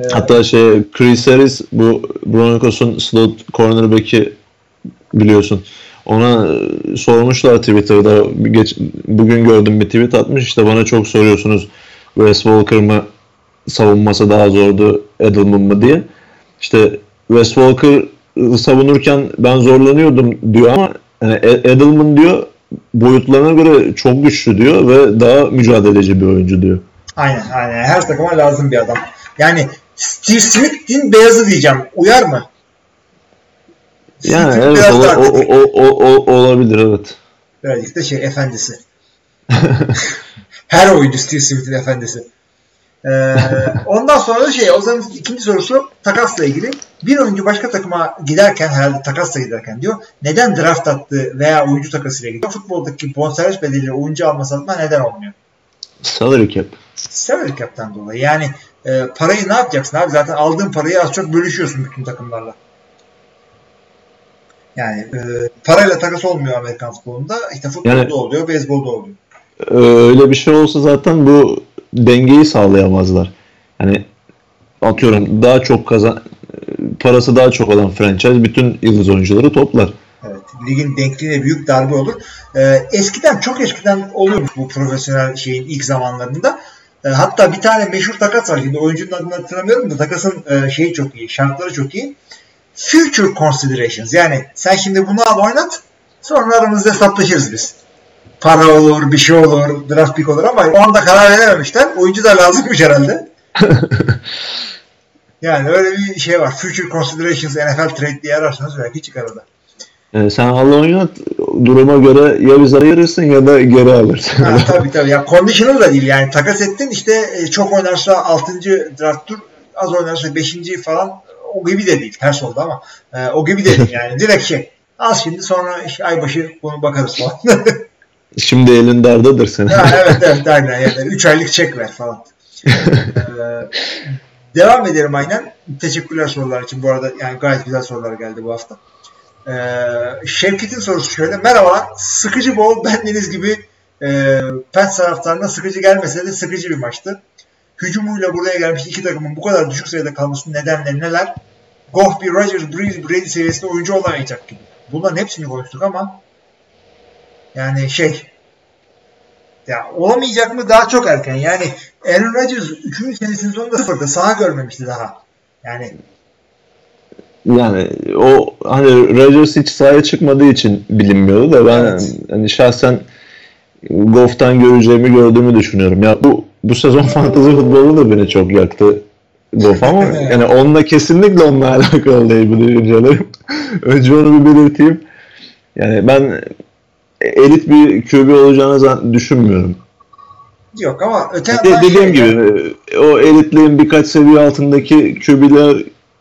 Ee, Hatta şey Chris Harris bu Broncos'un slot cornerback'i biliyorsun. Ona e, sormuşlar Twitter'da. Geç, bugün gördüm bir tweet atmış. İşte bana çok soruyorsunuz Wes Walker mı savunması daha zordu Edelman mı diye. İşte Wes Walker savunurken ben zorlanıyordum diyor ama yani E- Edelman diyor boyutlarına göre çok güçlü diyor ve daha mücadeleci bir oyuncu diyor. Aynen aynen. Her takıma lazım bir adam. Yani Steve Smith'in beyazı diyeceğim. Uyar mı? Yani Smith'in evet ola- o, o, o, o- olabilir evet. Birazcık da şey efendisi. Her oyuncu Steve Smith'in efendisi. Ee, ondan sonra da şey Ozan'ın ikinci sorusu takasla ilgili bir oyuncu başka takıma giderken herhalde takasla giderken diyor neden draft attı veya oyuncu takasıyla gidiyor? Futboldaki bonservis bedeliyle oyuncu alma satma neden olmuyor? Salary cap. Salary cap'ten dolayı. Yani e, parayı ne yapacaksın abi? Zaten aldığın parayı az çok bölüşüyorsun bütün takımlarla. Yani e, parayla takas olmuyor Amerikan futbolunda. İşte futbolda Yani- oluyor, beyzbolda oluyor. Öyle bir şey olsa zaten bu dengeyi sağlayamazlar. Yani atıyorum daha çok kazan parası daha çok olan franchise bütün yıldız oyuncuları toplar. Evet, ligin denkliğine büyük darbe olur. Ee, eskiden çok eskiden oluyormuş bu profesyonel şeyin ilk zamanlarında. Ee, hatta bir tane meşhur takas var. Şimdi oyuncunun adını hatırlamıyorum da takasın e, şeyi çok iyi, şartları çok iyi. Future considerations. Yani sen şimdi bunu al oynat, sonra aramızda hesaplaşırız biz. Para olur, bir şey olur, draft pick olur ama o anda karar verememişler. Oyuncu da lazımmış herhalde. yani öyle bir şey var. Future considerations NFL trade diye ararsanız belki çıkar o da. Yani sen al oynat duruma göre ya biz ayırırsın ya da geri alırsın. Ha, tabii tabii. Ya conditional da değil yani takas ettin işte e, çok oynarsa 6. draft tur az oynarsa 5. falan o gibi de değil. Ters oldu ama e, o gibi de değil yani. Direkt şey. Az şimdi sonra işte ay başı bunu bakarız falan. Şimdi elin dardadır senin. ha, evet evet aynen. Yani 3 aylık çek ver falan. Ee, devam edelim aynen. Teşekkürler sorular için. Bu arada yani gayet güzel sorular geldi bu hafta. Ee, Şevket'in sorusu şöyle. Merhaba. Sıkıcı bol bendeniz gibi e, Pets taraftarına sıkıcı gelmese de sıkıcı bir maçtı. Hücumuyla buraya gelmiş iki takımın bu kadar düşük sayıda kalmasının nedenleri neler? Goff bir Rodgers, Breeze, Brady seviyesinde oyuncu olamayacak gibi. Bunların hepsini konuştuk ama yani şey ya olamayacak mı daha çok erken. Yani Aaron Rodgers 3. senesinin sonunda sıfırda saha görmemişti daha. Yani Yani o hani Rodgers hiç sahaya çıkmadığı için bilinmiyordu da ben Evet. hani şahsen Goff'tan göreceğimi gördüğümü düşünüyorum. Ya bu bu sezon fantezi futbolu da beni çok yaktı Goff ama yani onunla kesinlikle onunla alakalı değil bu düşüncelerim. Önce onu bir belirteyim. Yani ben elit bir QB olacağını düşünmüyorum. yok ama öte De- yandan dediğim şey- gibi o elitliğin birkaç seviye altındaki QB'ler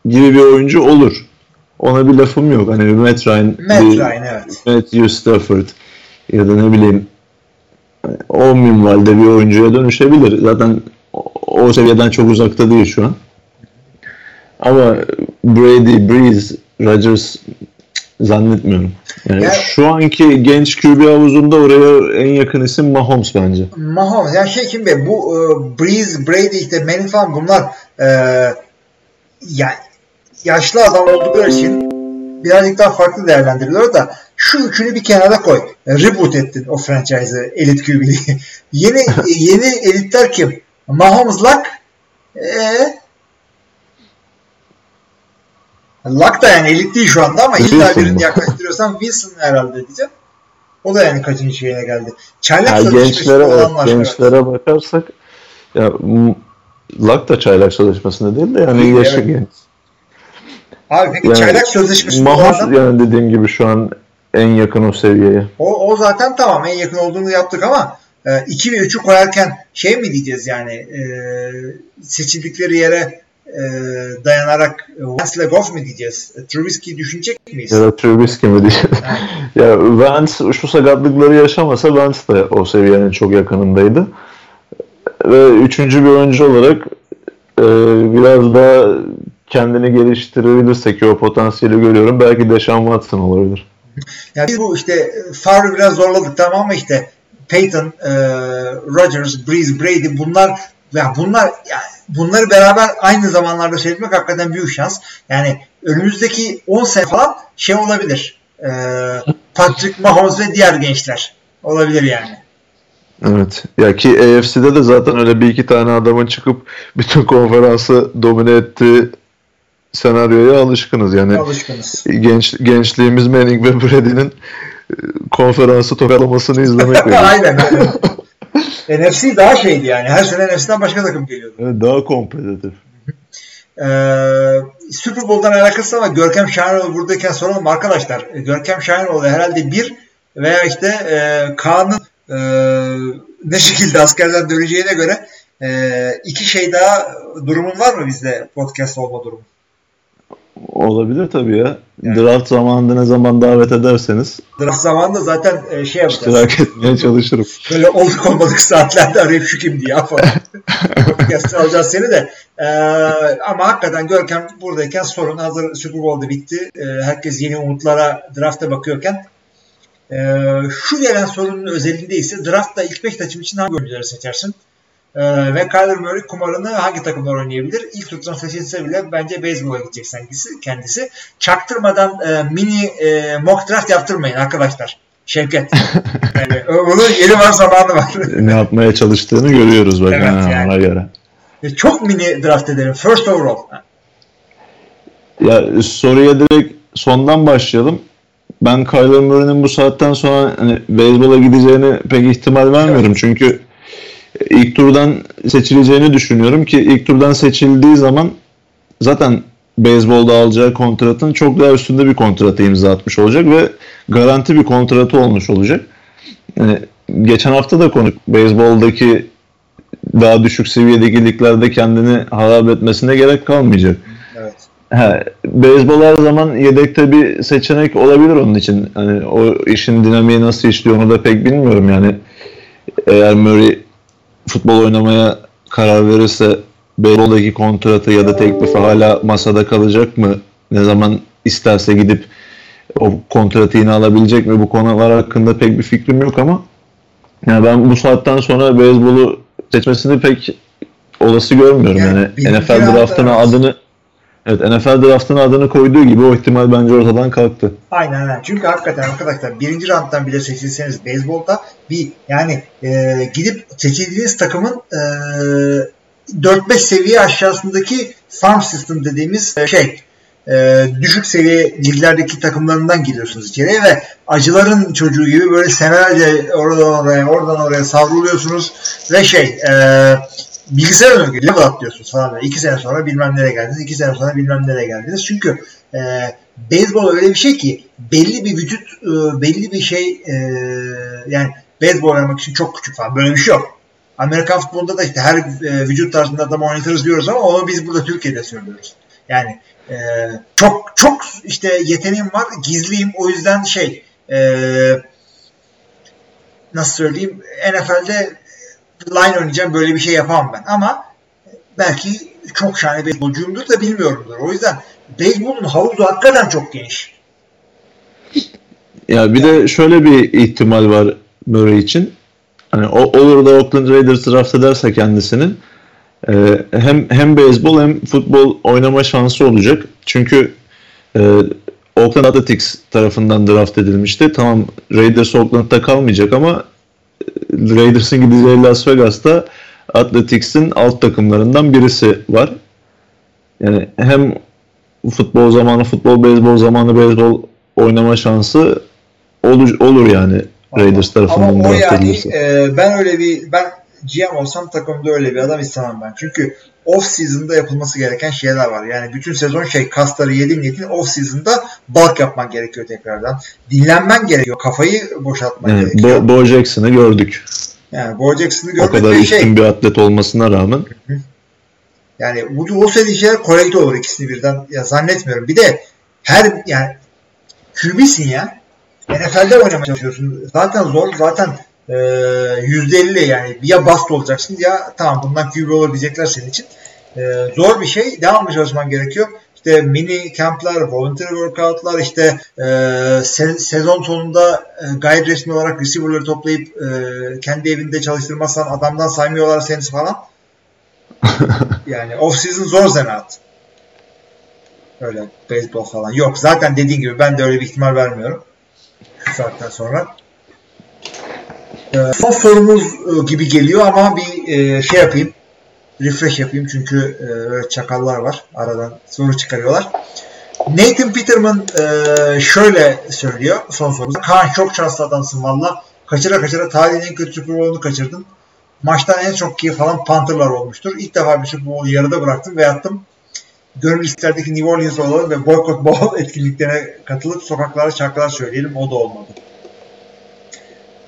gibi bir oyuncu olur. Ona bir lafım yok. Hani Matt Ryan, Matt bir Ryan evet. Matthew Stafford ya da ne bileyim o minvalde bir oyuncuya dönüşebilir. Zaten o, seviyeden çok uzakta değil şu an. Ama Brady, Breeze, Rodgers zannetmiyorum. Yani Ya- şu anki genç QB havuzunda oraya en yakın isim Mahomes bence. Mahomes yani şey kim be bu e, Breeze, Brady işte Manning falan bunlar e, yani yaşlı adam oldukları için birazcık daha farklı değerlendiriliyor da şu üçünü bir kenara koy. Reboot ettin o franchise'ı elit QB'yi. yeni yeni elitler kim? Mahomes Luck ee, Luck da yani elit değil şu anda ama illa birini yaklaştırıyorsan Wilson herhalde diyeceğim. O da yani kaçıncı şeyine geldi. Çaylak Yani gençlere, evet, olan var. gençlere bakarsak ya Luck da çaylak sözleşmesinde değil de yani Değil, yaşı evet. genç. Abi peki Yani çaylak sözleşmesi Mahomes adam, yani dediğim gibi şu an en yakın o seviyeye. o, o zaten tamam en yakın olduğunu yaptık ama 2 ve 3'ü koyarken şey mi diyeceğiz yani e, seçildikleri yere e, dayanarak e, Vance ile Goff mu diyeceğiz? E, Trubisky'yi düşünecek miyiz? Ya da Trubisky mi diyeceğim. ya Vance şu sakatlıkları yaşamasa Vance de o seviyenin çok yakınındaydı. Ve üçüncü bir oyuncu olarak e, biraz daha kendini geliştirebilirse ki o potansiyeli görüyorum. Belki Deshaun Watson olabilir. Yani biz bu işte Favre biraz zorladık tamam ama işte Peyton, e, Rodgers, Breeze, Brady bunlar ya bunlar ya bunları beraber aynı zamanlarda seyretmek hakikaten büyük şans. Yani önümüzdeki 10 sene falan şey olabilir. E, Patrick Mahomes ve diğer gençler olabilir yani. Evet. Ya ki AFC'de de zaten öyle bir iki tane adamın çıkıp bütün konferansı domine ettiği senaryoya alışkınız. Yani Alışkınız. genç gençliğimiz Manning ve Brady'nin e, konferansı tokalamasını izlemek aynen. NFC daha şeydi yani. Her sene NFC'den başka takım geliyordu. Evet, daha kompetitif. Ee, Super Bowl'dan alakası ama Görkem Şahinoğlu buradayken soralım arkadaşlar. Ee, Görkem Şahinoğlu herhalde bir veya işte e, Kaan'ın e, ne şekilde askerden döneceğine göre e, iki şey daha durumun var mı bizde podcast olma durumu? Olabilir tabii ya. Yani. Draft zamanında ne zaman davet ederseniz. Draft zamanında zaten e, şey yapacağız. İştirak etmeye çalışırım. Böyle olduk olmadık saatlerde arayıp şu kim diye falan. Alacağız seni de. Ee, ama hakikaten Görkem buradayken sorun hazır Super Bowl'da bitti. Ee, herkes yeni umutlara drafta bakıyorken e, şu gelen sorunun özelliğinde ise draftta ilk 5 taçım için hangi oyuncuları seçersin? Ee, ve Kyler Murray kumarını hangi takımlar oynayabilir? İlk turdan seçilse bile bence beyzbola gidecek kendisi. kendisi. Çaktırmadan e, mini e, mock draft yaptırmayın arkadaşlar. Şevket. yani, bunun yeri var zamanı var. ne yapmaya çalıştığını görüyoruz bak evet, ha, yani. ona göre. E, çok mini draft edelim. First overall. Ya soruya direkt sondan başlayalım. Ben Kyler Murray'nin bu saatten sonra hani beyzbola gideceğini pek ihtimal vermiyorum. Evet. Çünkü ilk turdan seçileceğini düşünüyorum ki ilk turdan seçildiği zaman zaten beyzbolda alacağı kontratın çok daha üstünde bir kontratı imza atmış olacak ve garanti bir kontratı olmuş olacak. Yani geçen hafta da konuk beyzboldaki daha düşük seviyedeki liglerde kendini harap etmesine gerek kalmayacak. Evet. He, beyzbol her zaman yedekte bir seçenek olabilir onun için. Hani o işin dinamiği nasıl işliyor onu da pek bilmiyorum yani. Eğer Murray futbol oynamaya karar verirse beyzboldaki kontratı ya da teklifi hala masada kalacak mı? Ne zaman isterse gidip o kontratı yine alabilecek mi? Bu konular hakkında pek bir fikrim yok ama yani ben bu saatten sonra beyzbolu seçmesini pek olası görmüyorum. Yani, yani NFL draftına adını Evet NFL draftına adını koyduğu gibi o ihtimal bence ortadan kalktı. Aynen aynen. Çünkü hakikaten arkadaşlar birinci rounddan bile seçilseniz beyzbolda bir yani e, gidip seçildiğiniz takımın e, 4-5 seviye aşağısındaki farm system dediğimiz e, şey e, düşük seviye liglerdeki takımlarından giriyorsunuz içeriye ve acıların çocuğu gibi böyle senelerce oradan oraya oradan oraya savruluyorsunuz ve şey e, bilgisayar oyunu level atlıyorsunuz falan böyle. İki sene sonra bilmem nereye geldiniz, iki sene sonra bilmem nereye geldiniz. Çünkü e, beyzbol öyle bir şey ki belli bir vücut, e, belli bir şey e, yani beyzbol oynamak için çok küçük falan böyle bir şey yok. Amerikan futbolunda da işte her e, vücut tarzında adam oynatırız diyoruz ama onu biz burada Türkiye'de söylüyoruz. Yani e, çok çok işte yeteneğim var, gizliyim. O yüzden şey e, nasıl söyleyeyim NFL'de line oynayacağım böyle bir şey yapamam ben. Ama belki çok şahane beyzbolcuyumdur da bilmiyorumdur. O yüzden beyzbolun havuzu hakikaten çok geniş. Ya bir de şöyle bir ihtimal var Murray için. Hani olur da Oakland Raiders draft ederse kendisinin e, hem hem beyzbol hem futbol oynama şansı olacak. Çünkü e, Oakland Athletics tarafından draft edilmişti. Tamam Raiders Oakland'da kalmayacak ama Raiders'ın gideceği Las Vegas'ta Athletics'in alt takımlarından birisi var. Yani hem futbol zamanı futbol, beyzbol zamanı beyzbol oynama şansı olur, olur yani Raiders tarafından Ama o yani e, ben öyle bir ben GM olsam takımda öyle bir adam istemem ben. Çünkü off season'da yapılması gereken şeyler var. Yani bütün sezon şey kasları yedin yedin off season'da bulk yapman gerekiyor tekrardan. Dinlenmen gerekiyor. Kafayı boşaltman evet, gerekiyor. Bo, Bo Jackson'ı gördük. Yani Bo Jackson'ı gördük. O kadar üstün şey, bir atlet olmasına rağmen. Yani bu o şeyler korrekte olur ikisini birden. Ya zannetmiyorum. Bir de her yani QB'sin ya. NFL'de oynamaya çalışıyorsun. Zaten zor. Zaten %50 ee, yani ya bast olacaksın ya tamam bundan QB olur diyecekler senin için. Ee, zor bir şey. Devamlı çalışman gerekiyor. İşte mini kamplar, volunteer workoutlar, işte e, se- sezon sonunda e, gayet resmi olarak receiver'ları toplayıp e, kendi evinde çalıştırmazsan adamdan saymıyorlar seni falan. yani off season zor zanaat. Öyle baseball falan. Yok zaten dediğin gibi ben de öyle bir ihtimal vermiyorum. Şu saatten sonra. Ee, son sorumuz e, gibi geliyor ama bir e, şey yapayım. Refresh yapayım çünkü e, çakallar var. Aradan soru çıkarıyorlar. Nathan Peterman şöyle söylüyor son sorumuzda. Kaan çok şanslı adamsın valla. Kaçıra kaçıra tarihin en kötü Super Bowl'unu kaçırdın. Maçtan en çok keyif alan Panther'lar olmuştur. İlk defa bir Super Bowl'u yarıda bıraktım ve yattım. Gönül listelerdeki New Orleans olalım ve Boycott Bowl etkinliklerine katılıp sokaklarda şarkılar söyleyelim. O da olmadı.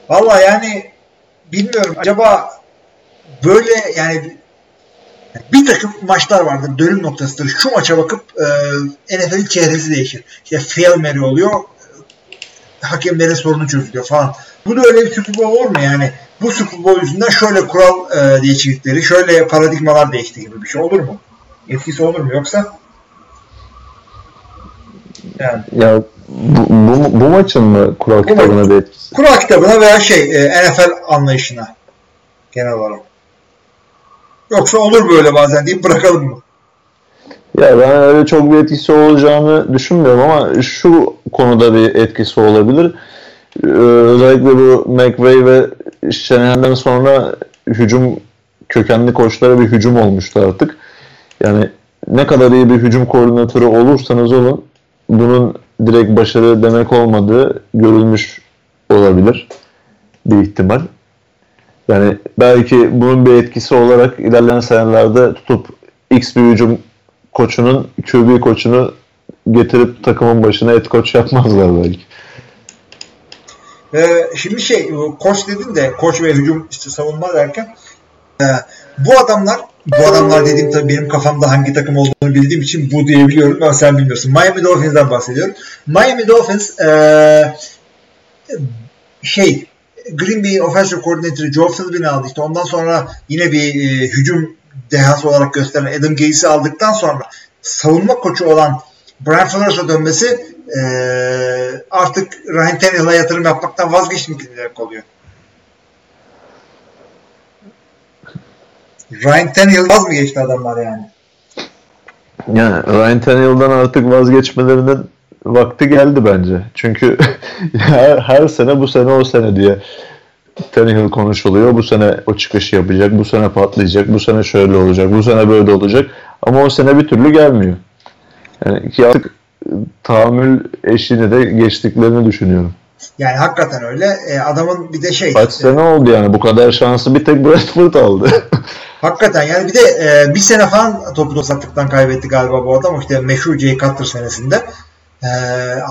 Valla yani bilmiyorum acaba böyle yani bir takım maçlar vardır dönüm noktasıdır. Şu maça bakıp e, NFL'in çehresi değişir. İşte Fail Mary oluyor. Hakemlerin sorunu çözülüyor falan. Bu da öyle bir Super Bowl olur mu yani? Bu Super Bowl yüzünden şöyle kural e, değişiklikleri, şöyle paradigmalar değişti gibi bir şey olur mu? Etkisi olur mu yoksa? Yani. Ya bu, bu, bu maçın mı kural bu kitabına bir etkisi? Kural kitabına veya şey e, NFL anlayışına genel olarak. Yoksa olur böyle bazen deyip bırakalım mı? Ya ben öyle çok bir etkisi olacağını düşünmüyorum ama şu konuda bir etkisi olabilir. Ee, özellikle bu McVay ve Shanahan'dan sonra hücum kökenli koçlara bir hücum olmuştu artık. Yani ne kadar iyi bir hücum koordinatörü olursanız olun bunun direkt başarı demek olmadığı görülmüş olabilir bir ihtimal. Yani belki bunun bir etkisi olarak ilerleyen senelerde tutup X bir hücum koçunun QB koçunu getirip takımın başına et koç yapmazlar belki. Ee, şimdi şey koç dedin de koç ve hücum işte savunma derken e, bu adamlar bu adamlar dediğim tabii benim kafamda hangi takım olduğunu bildiğim için bu diyebiliyorum ama sen bilmiyorsun. Miami Dolphins'den bahsediyorum. Miami Dolphins e, şey Green Bay Offensive Coordinator Joe Philbin'i aldı. İşte ondan sonra yine bir e, hücum dehası olarak gösteren Adam Gates'i aldıktan sonra savunma koçu olan Brian Flores'a dönmesi e, artık Ryan Tannehill'a yatırım yapmaktan vazgeçmek demek oluyor. Ryan Tannehill vaz mı geçti adamlar yani? Yani Ryan Tannehill'dan artık vazgeçmelerinin vakti geldi bence. Çünkü her, her sene bu sene o sene diye Tannehill konuşuluyor. Bu sene o çıkışı yapacak, bu sene patlayacak, bu sene şöyle olacak, bu sene böyle olacak. Ama o sene bir türlü gelmiyor. Yani ki artık tahammül eşiğini de geçtiklerini düşünüyorum. Yani hakikaten öyle. E, adamın bir de şey... Kaç sene oldu yani bu kadar şansı bir tek Bradford aldı. hakikaten yani bir de e, bir sene falan topu uzattıktan kaybetti galiba bu adam. İşte meşhur Jay Cutler senesinde. E,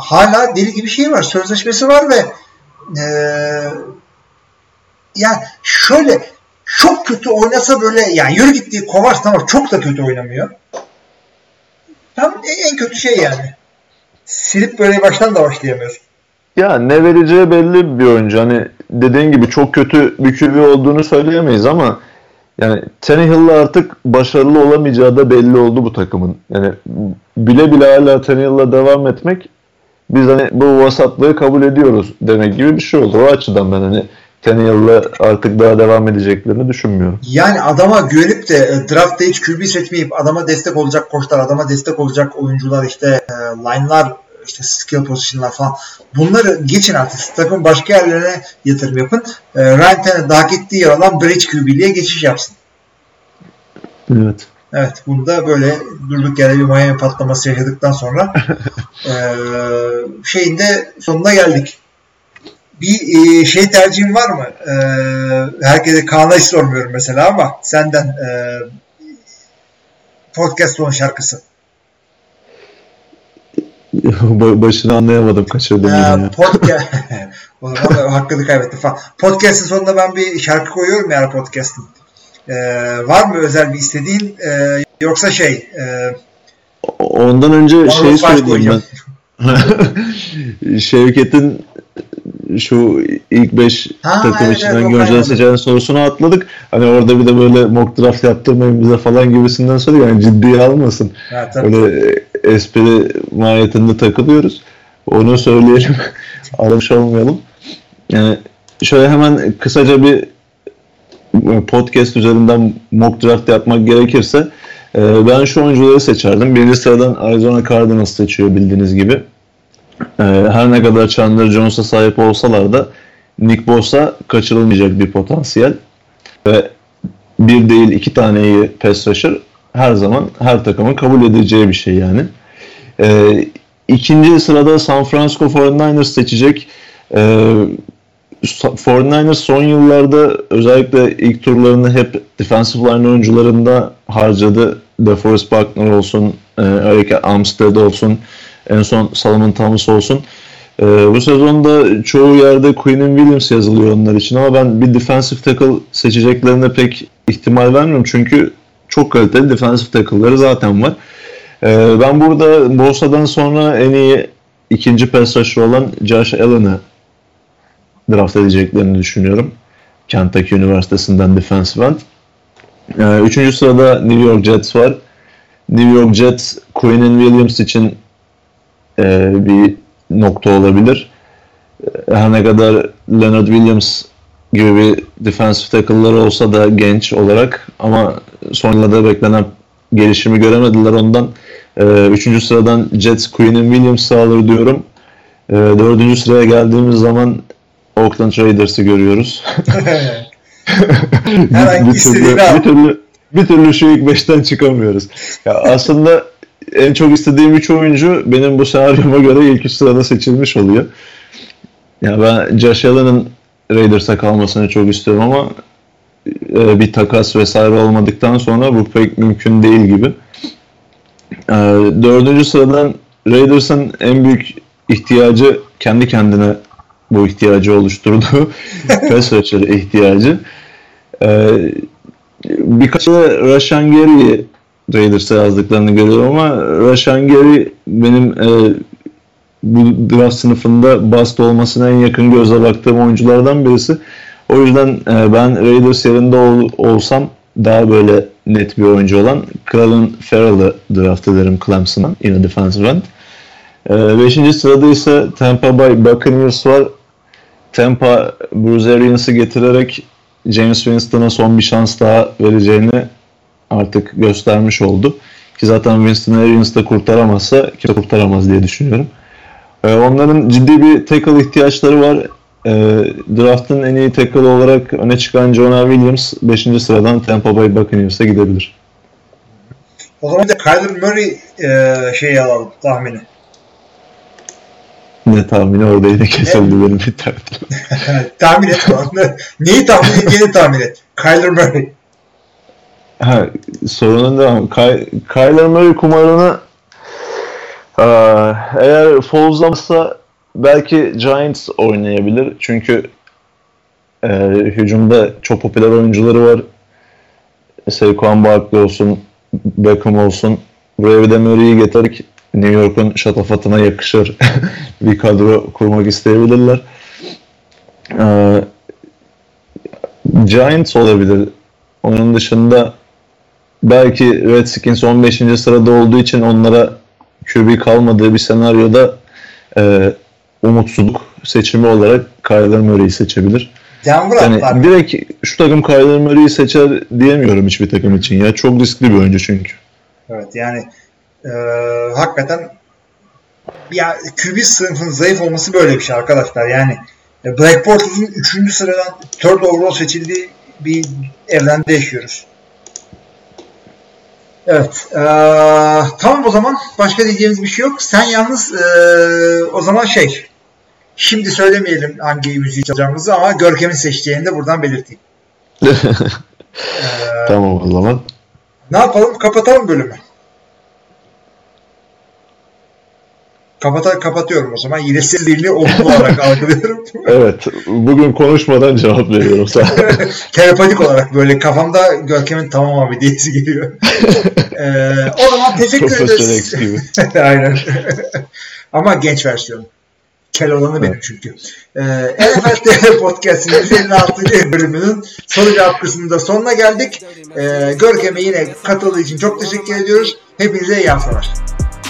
hala deli gibi şey var. Sözleşmesi var ve e, yani şöyle çok kötü oynasa böyle yani yürü gittiği Kovacs tamam çok da kötü oynamıyor. Tam en kötü şey yani. Silip böyle baştan da başlayamıyorsun. Ya ne vereceği belli bir oyuncu. Hani dediğin gibi çok kötü bir QB olduğunu söyleyemeyiz ama yani Tannehill'la artık başarılı olamayacağı da belli oldu bu takımın. Yani bile bile hala Tannehill'la devam etmek biz hani bu vasatlığı kabul ediyoruz demek gibi bir şey oldu. O açıdan ben hani Tannehill'la artık daha devam edeceklerini düşünmüyorum. Yani adama güvenip de e, draftta hiç QB seçmeyip adama destek olacak koçlar, adama destek olacak oyuncular işte e, line'lar işte skill position'lar falan bunları geçin artık. Takım başka yerlerine yatırım yapın. E, Ryan Tannehill daha gittiği yer olan bridge QB'liğe geçiş yapsın. Evet. Evet burada böyle durduk yere bir Miami patlaması yaşadıktan sonra e, şeyin de sonuna geldik. Bir e, şey tercihin var mı? E, herkese Kaan'a hiç sormuyorum mesela ama senden e, podcast son şarkısı. Başını anlayamadım kaçırdım ee, yine. Podcast hakkını kaybetti falan. Podcast'ın sonunda ben bir şarkı koyuyorum ya podcast'ın. Ee, var mı özel bir istediğin e, yoksa şey e, Ondan önce şey söyleyeyim ben. Şevket'in şu ilk 5 takım evet, içinden evet, göreceğiz seçen sorusunu atladık. Hani orada bir de böyle mock draft yaptırmayın bize falan gibisinden soruyor. Yani ciddiye almasın. Ha, Öyle espri mahiyetinde takılıyoruz. Onu söyleyelim. Aramış olmayalım. Yani şöyle hemen kısaca bir podcast üzerinden mock draft yapmak gerekirse e, ben şu oyuncuları seçerdim. Birinci sıradan Arizona Cardinals seçiyor bildiğiniz gibi. E, her ne kadar Chandler Jones'a sahip olsalar da Nick Bosa kaçırılmayacak bir potansiyel. Ve bir değil iki tane iyi pass rusher her zaman her takımın kabul edeceği bir şey yani. E, ikinci sırada San Francisco 49ers seçecek. E, 49ers son yıllarda özellikle ilk turlarını hep defensive line oyuncularında harcadı. DeForest Buckner olsun, e, Eric Armstead olsun, en son Solomon Thomas olsun. E, bu sezonda çoğu yerde Quinn Williams yazılıyor onlar için ama ben bir defensive tackle seçeceklerine pek ihtimal vermiyorum çünkü çok kaliteli defensive tackle'ları zaten var. Ee, ben burada Bosa'dan sonra en iyi ikinci pass rusher olan Josh Allen'ı draft edeceklerini düşünüyorum. Kentucky Üniversitesi'nden defensive end. Ee, üçüncü sırada New York Jets var. New York Jets, Quinnen Williams için e, bir nokta olabilir. E, her ne kadar Leonard Williams gibi bir defensive tackle'ları olsa da genç olarak ama son yıllarda beklenen gelişimi göremediler ondan. E, üçüncü sıradan Jets Quinnen Williams'ı alır diyorum. E, dördüncü sıraya geldiğimiz zaman Oakland Raiders'ı görüyoruz. Herhangi bir, türlü, bir türlü bir türlü şu ilk beşten çıkamıyoruz. Ya aslında en çok istediğim üç oyuncu benim bu senaryoma göre ilk üç sırada seçilmiş oluyor. Ya ben Josh Allen'ın Raiders'a kalmasını çok istiyorum ama e, bir takas vesaire olmadıktan sonra bu pek mümkün değil gibi. E, dördüncü sıradan Raiders'ın en büyük ihtiyacı kendi kendine bu ihtiyacı oluşturduğu pass rusher ihtiyacı. E, birkaç da Rashan Gary'i Raiders'a yazdıklarını görüyorum ama Rashan Gary benim e, bu draft sınıfında bast olmasına en yakın gözle baktığım oyunculardan birisi. O yüzden e, ben Raiders yerinde ol, olsam daha böyle net bir oyuncu olan Clelin Ferrell'ı draft ederim Clemson'dan yine defensive end. E, beşinci sırada ise Tampa Bay Buccaneers var. Tampa Bruce Arians'ı getirerek James Winston'a son bir şans daha vereceğini artık göstermiş oldu. Ki zaten Winston Arians da kurtaramazsa kimse kurtaramaz diye düşünüyorum. Ee, onların ciddi bir tackle ihtiyaçları var. Ee, draft'ın en iyi tackle olarak öne çıkan Jonah Williams 5. sıradan Tampa Bay Buccaneers'a gidebilir. O zaman da Kyler Murray e, şeyi alalım tahmini. Ne tahmini orada yine kesildi benim bir tarafım. tahmin et. Neyi tahmin edeceğini tahmin et. Kyler Murray. Ha, sorunun devam. Ky Kyler Murray kumarını aa, eğer fozlamazsa belki Giants oynayabilir. Çünkü e, hücumda çok popüler oyuncuları var. Saquon Barkley olsun, Beckham olsun. Buraya bir de Murray'i getirerek New York'un şatafatına yakışır bir kadro kurmak isteyebilirler. Ee, Giants olabilir. Onun dışında belki Redskins 15. sırada olduğu için onlara QB kalmadığı bir senaryoda e, umutsuzluk seçimi olarak Kyler Murray'i seçebilir. Denver Yani atlar. direkt şu takım Kyler Murray'i seçer diyemiyorum hiçbir takım için ya. Çok riskli bir oyuncu çünkü. Evet yani e, hakikaten ya QB sınıfının zayıf olması böyle bir şey arkadaşlar. Yani e, Black Bortles'un 3. sıradan 4 overall seçildiği bir evrende yaşıyoruz. Evet. e, tamam o zaman. Başka diyeceğimiz bir şey yok. Sen yalnız e, o zaman şey şimdi söylemeyelim hangi müziği çalacağımızı ama Görkem'in seçeceğini de buradan belirteyim. E, Tamam o zaman. ne yapalım? Kapatalım bölümü. Kapata, kapatıyorum o zaman. Yine sinirli olumlu olarak algılıyorum. Evet. Bugün konuşmadan cevap veriyorum sana. Telepatik olarak böyle kafamda Görkem'in tamam abi diyesi geliyor. Ee, o zaman teşekkür ederiz. Aynen. Ama genç versiyon. Kel olanı benim çünkü. Ee, NFL Podcast'ın 156. bölümünün soru cevap kısmında sonuna geldik. Ee, Görkem'e yine katıldığı için çok teşekkür ediyoruz. Hepinize iyi haftalar.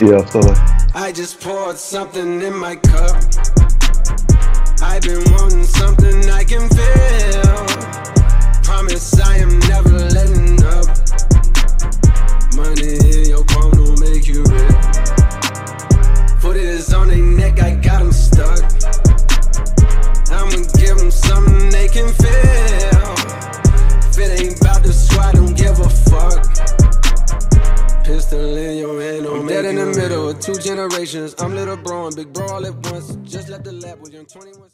İyi haftalar. I just poured something in my cup. I've been wanting something I can feel. Promise I am never letting up. Money in your palm don't make you rich. Foot is on their neck, I got 'em stuck. I'ma give 'em something they can feel. If it ain't about the squad, don't give a fuck. Pistol in your hand, don't dead in the middle of two generations. I'm little bro and big bro all at once. Just left the lab with young 21.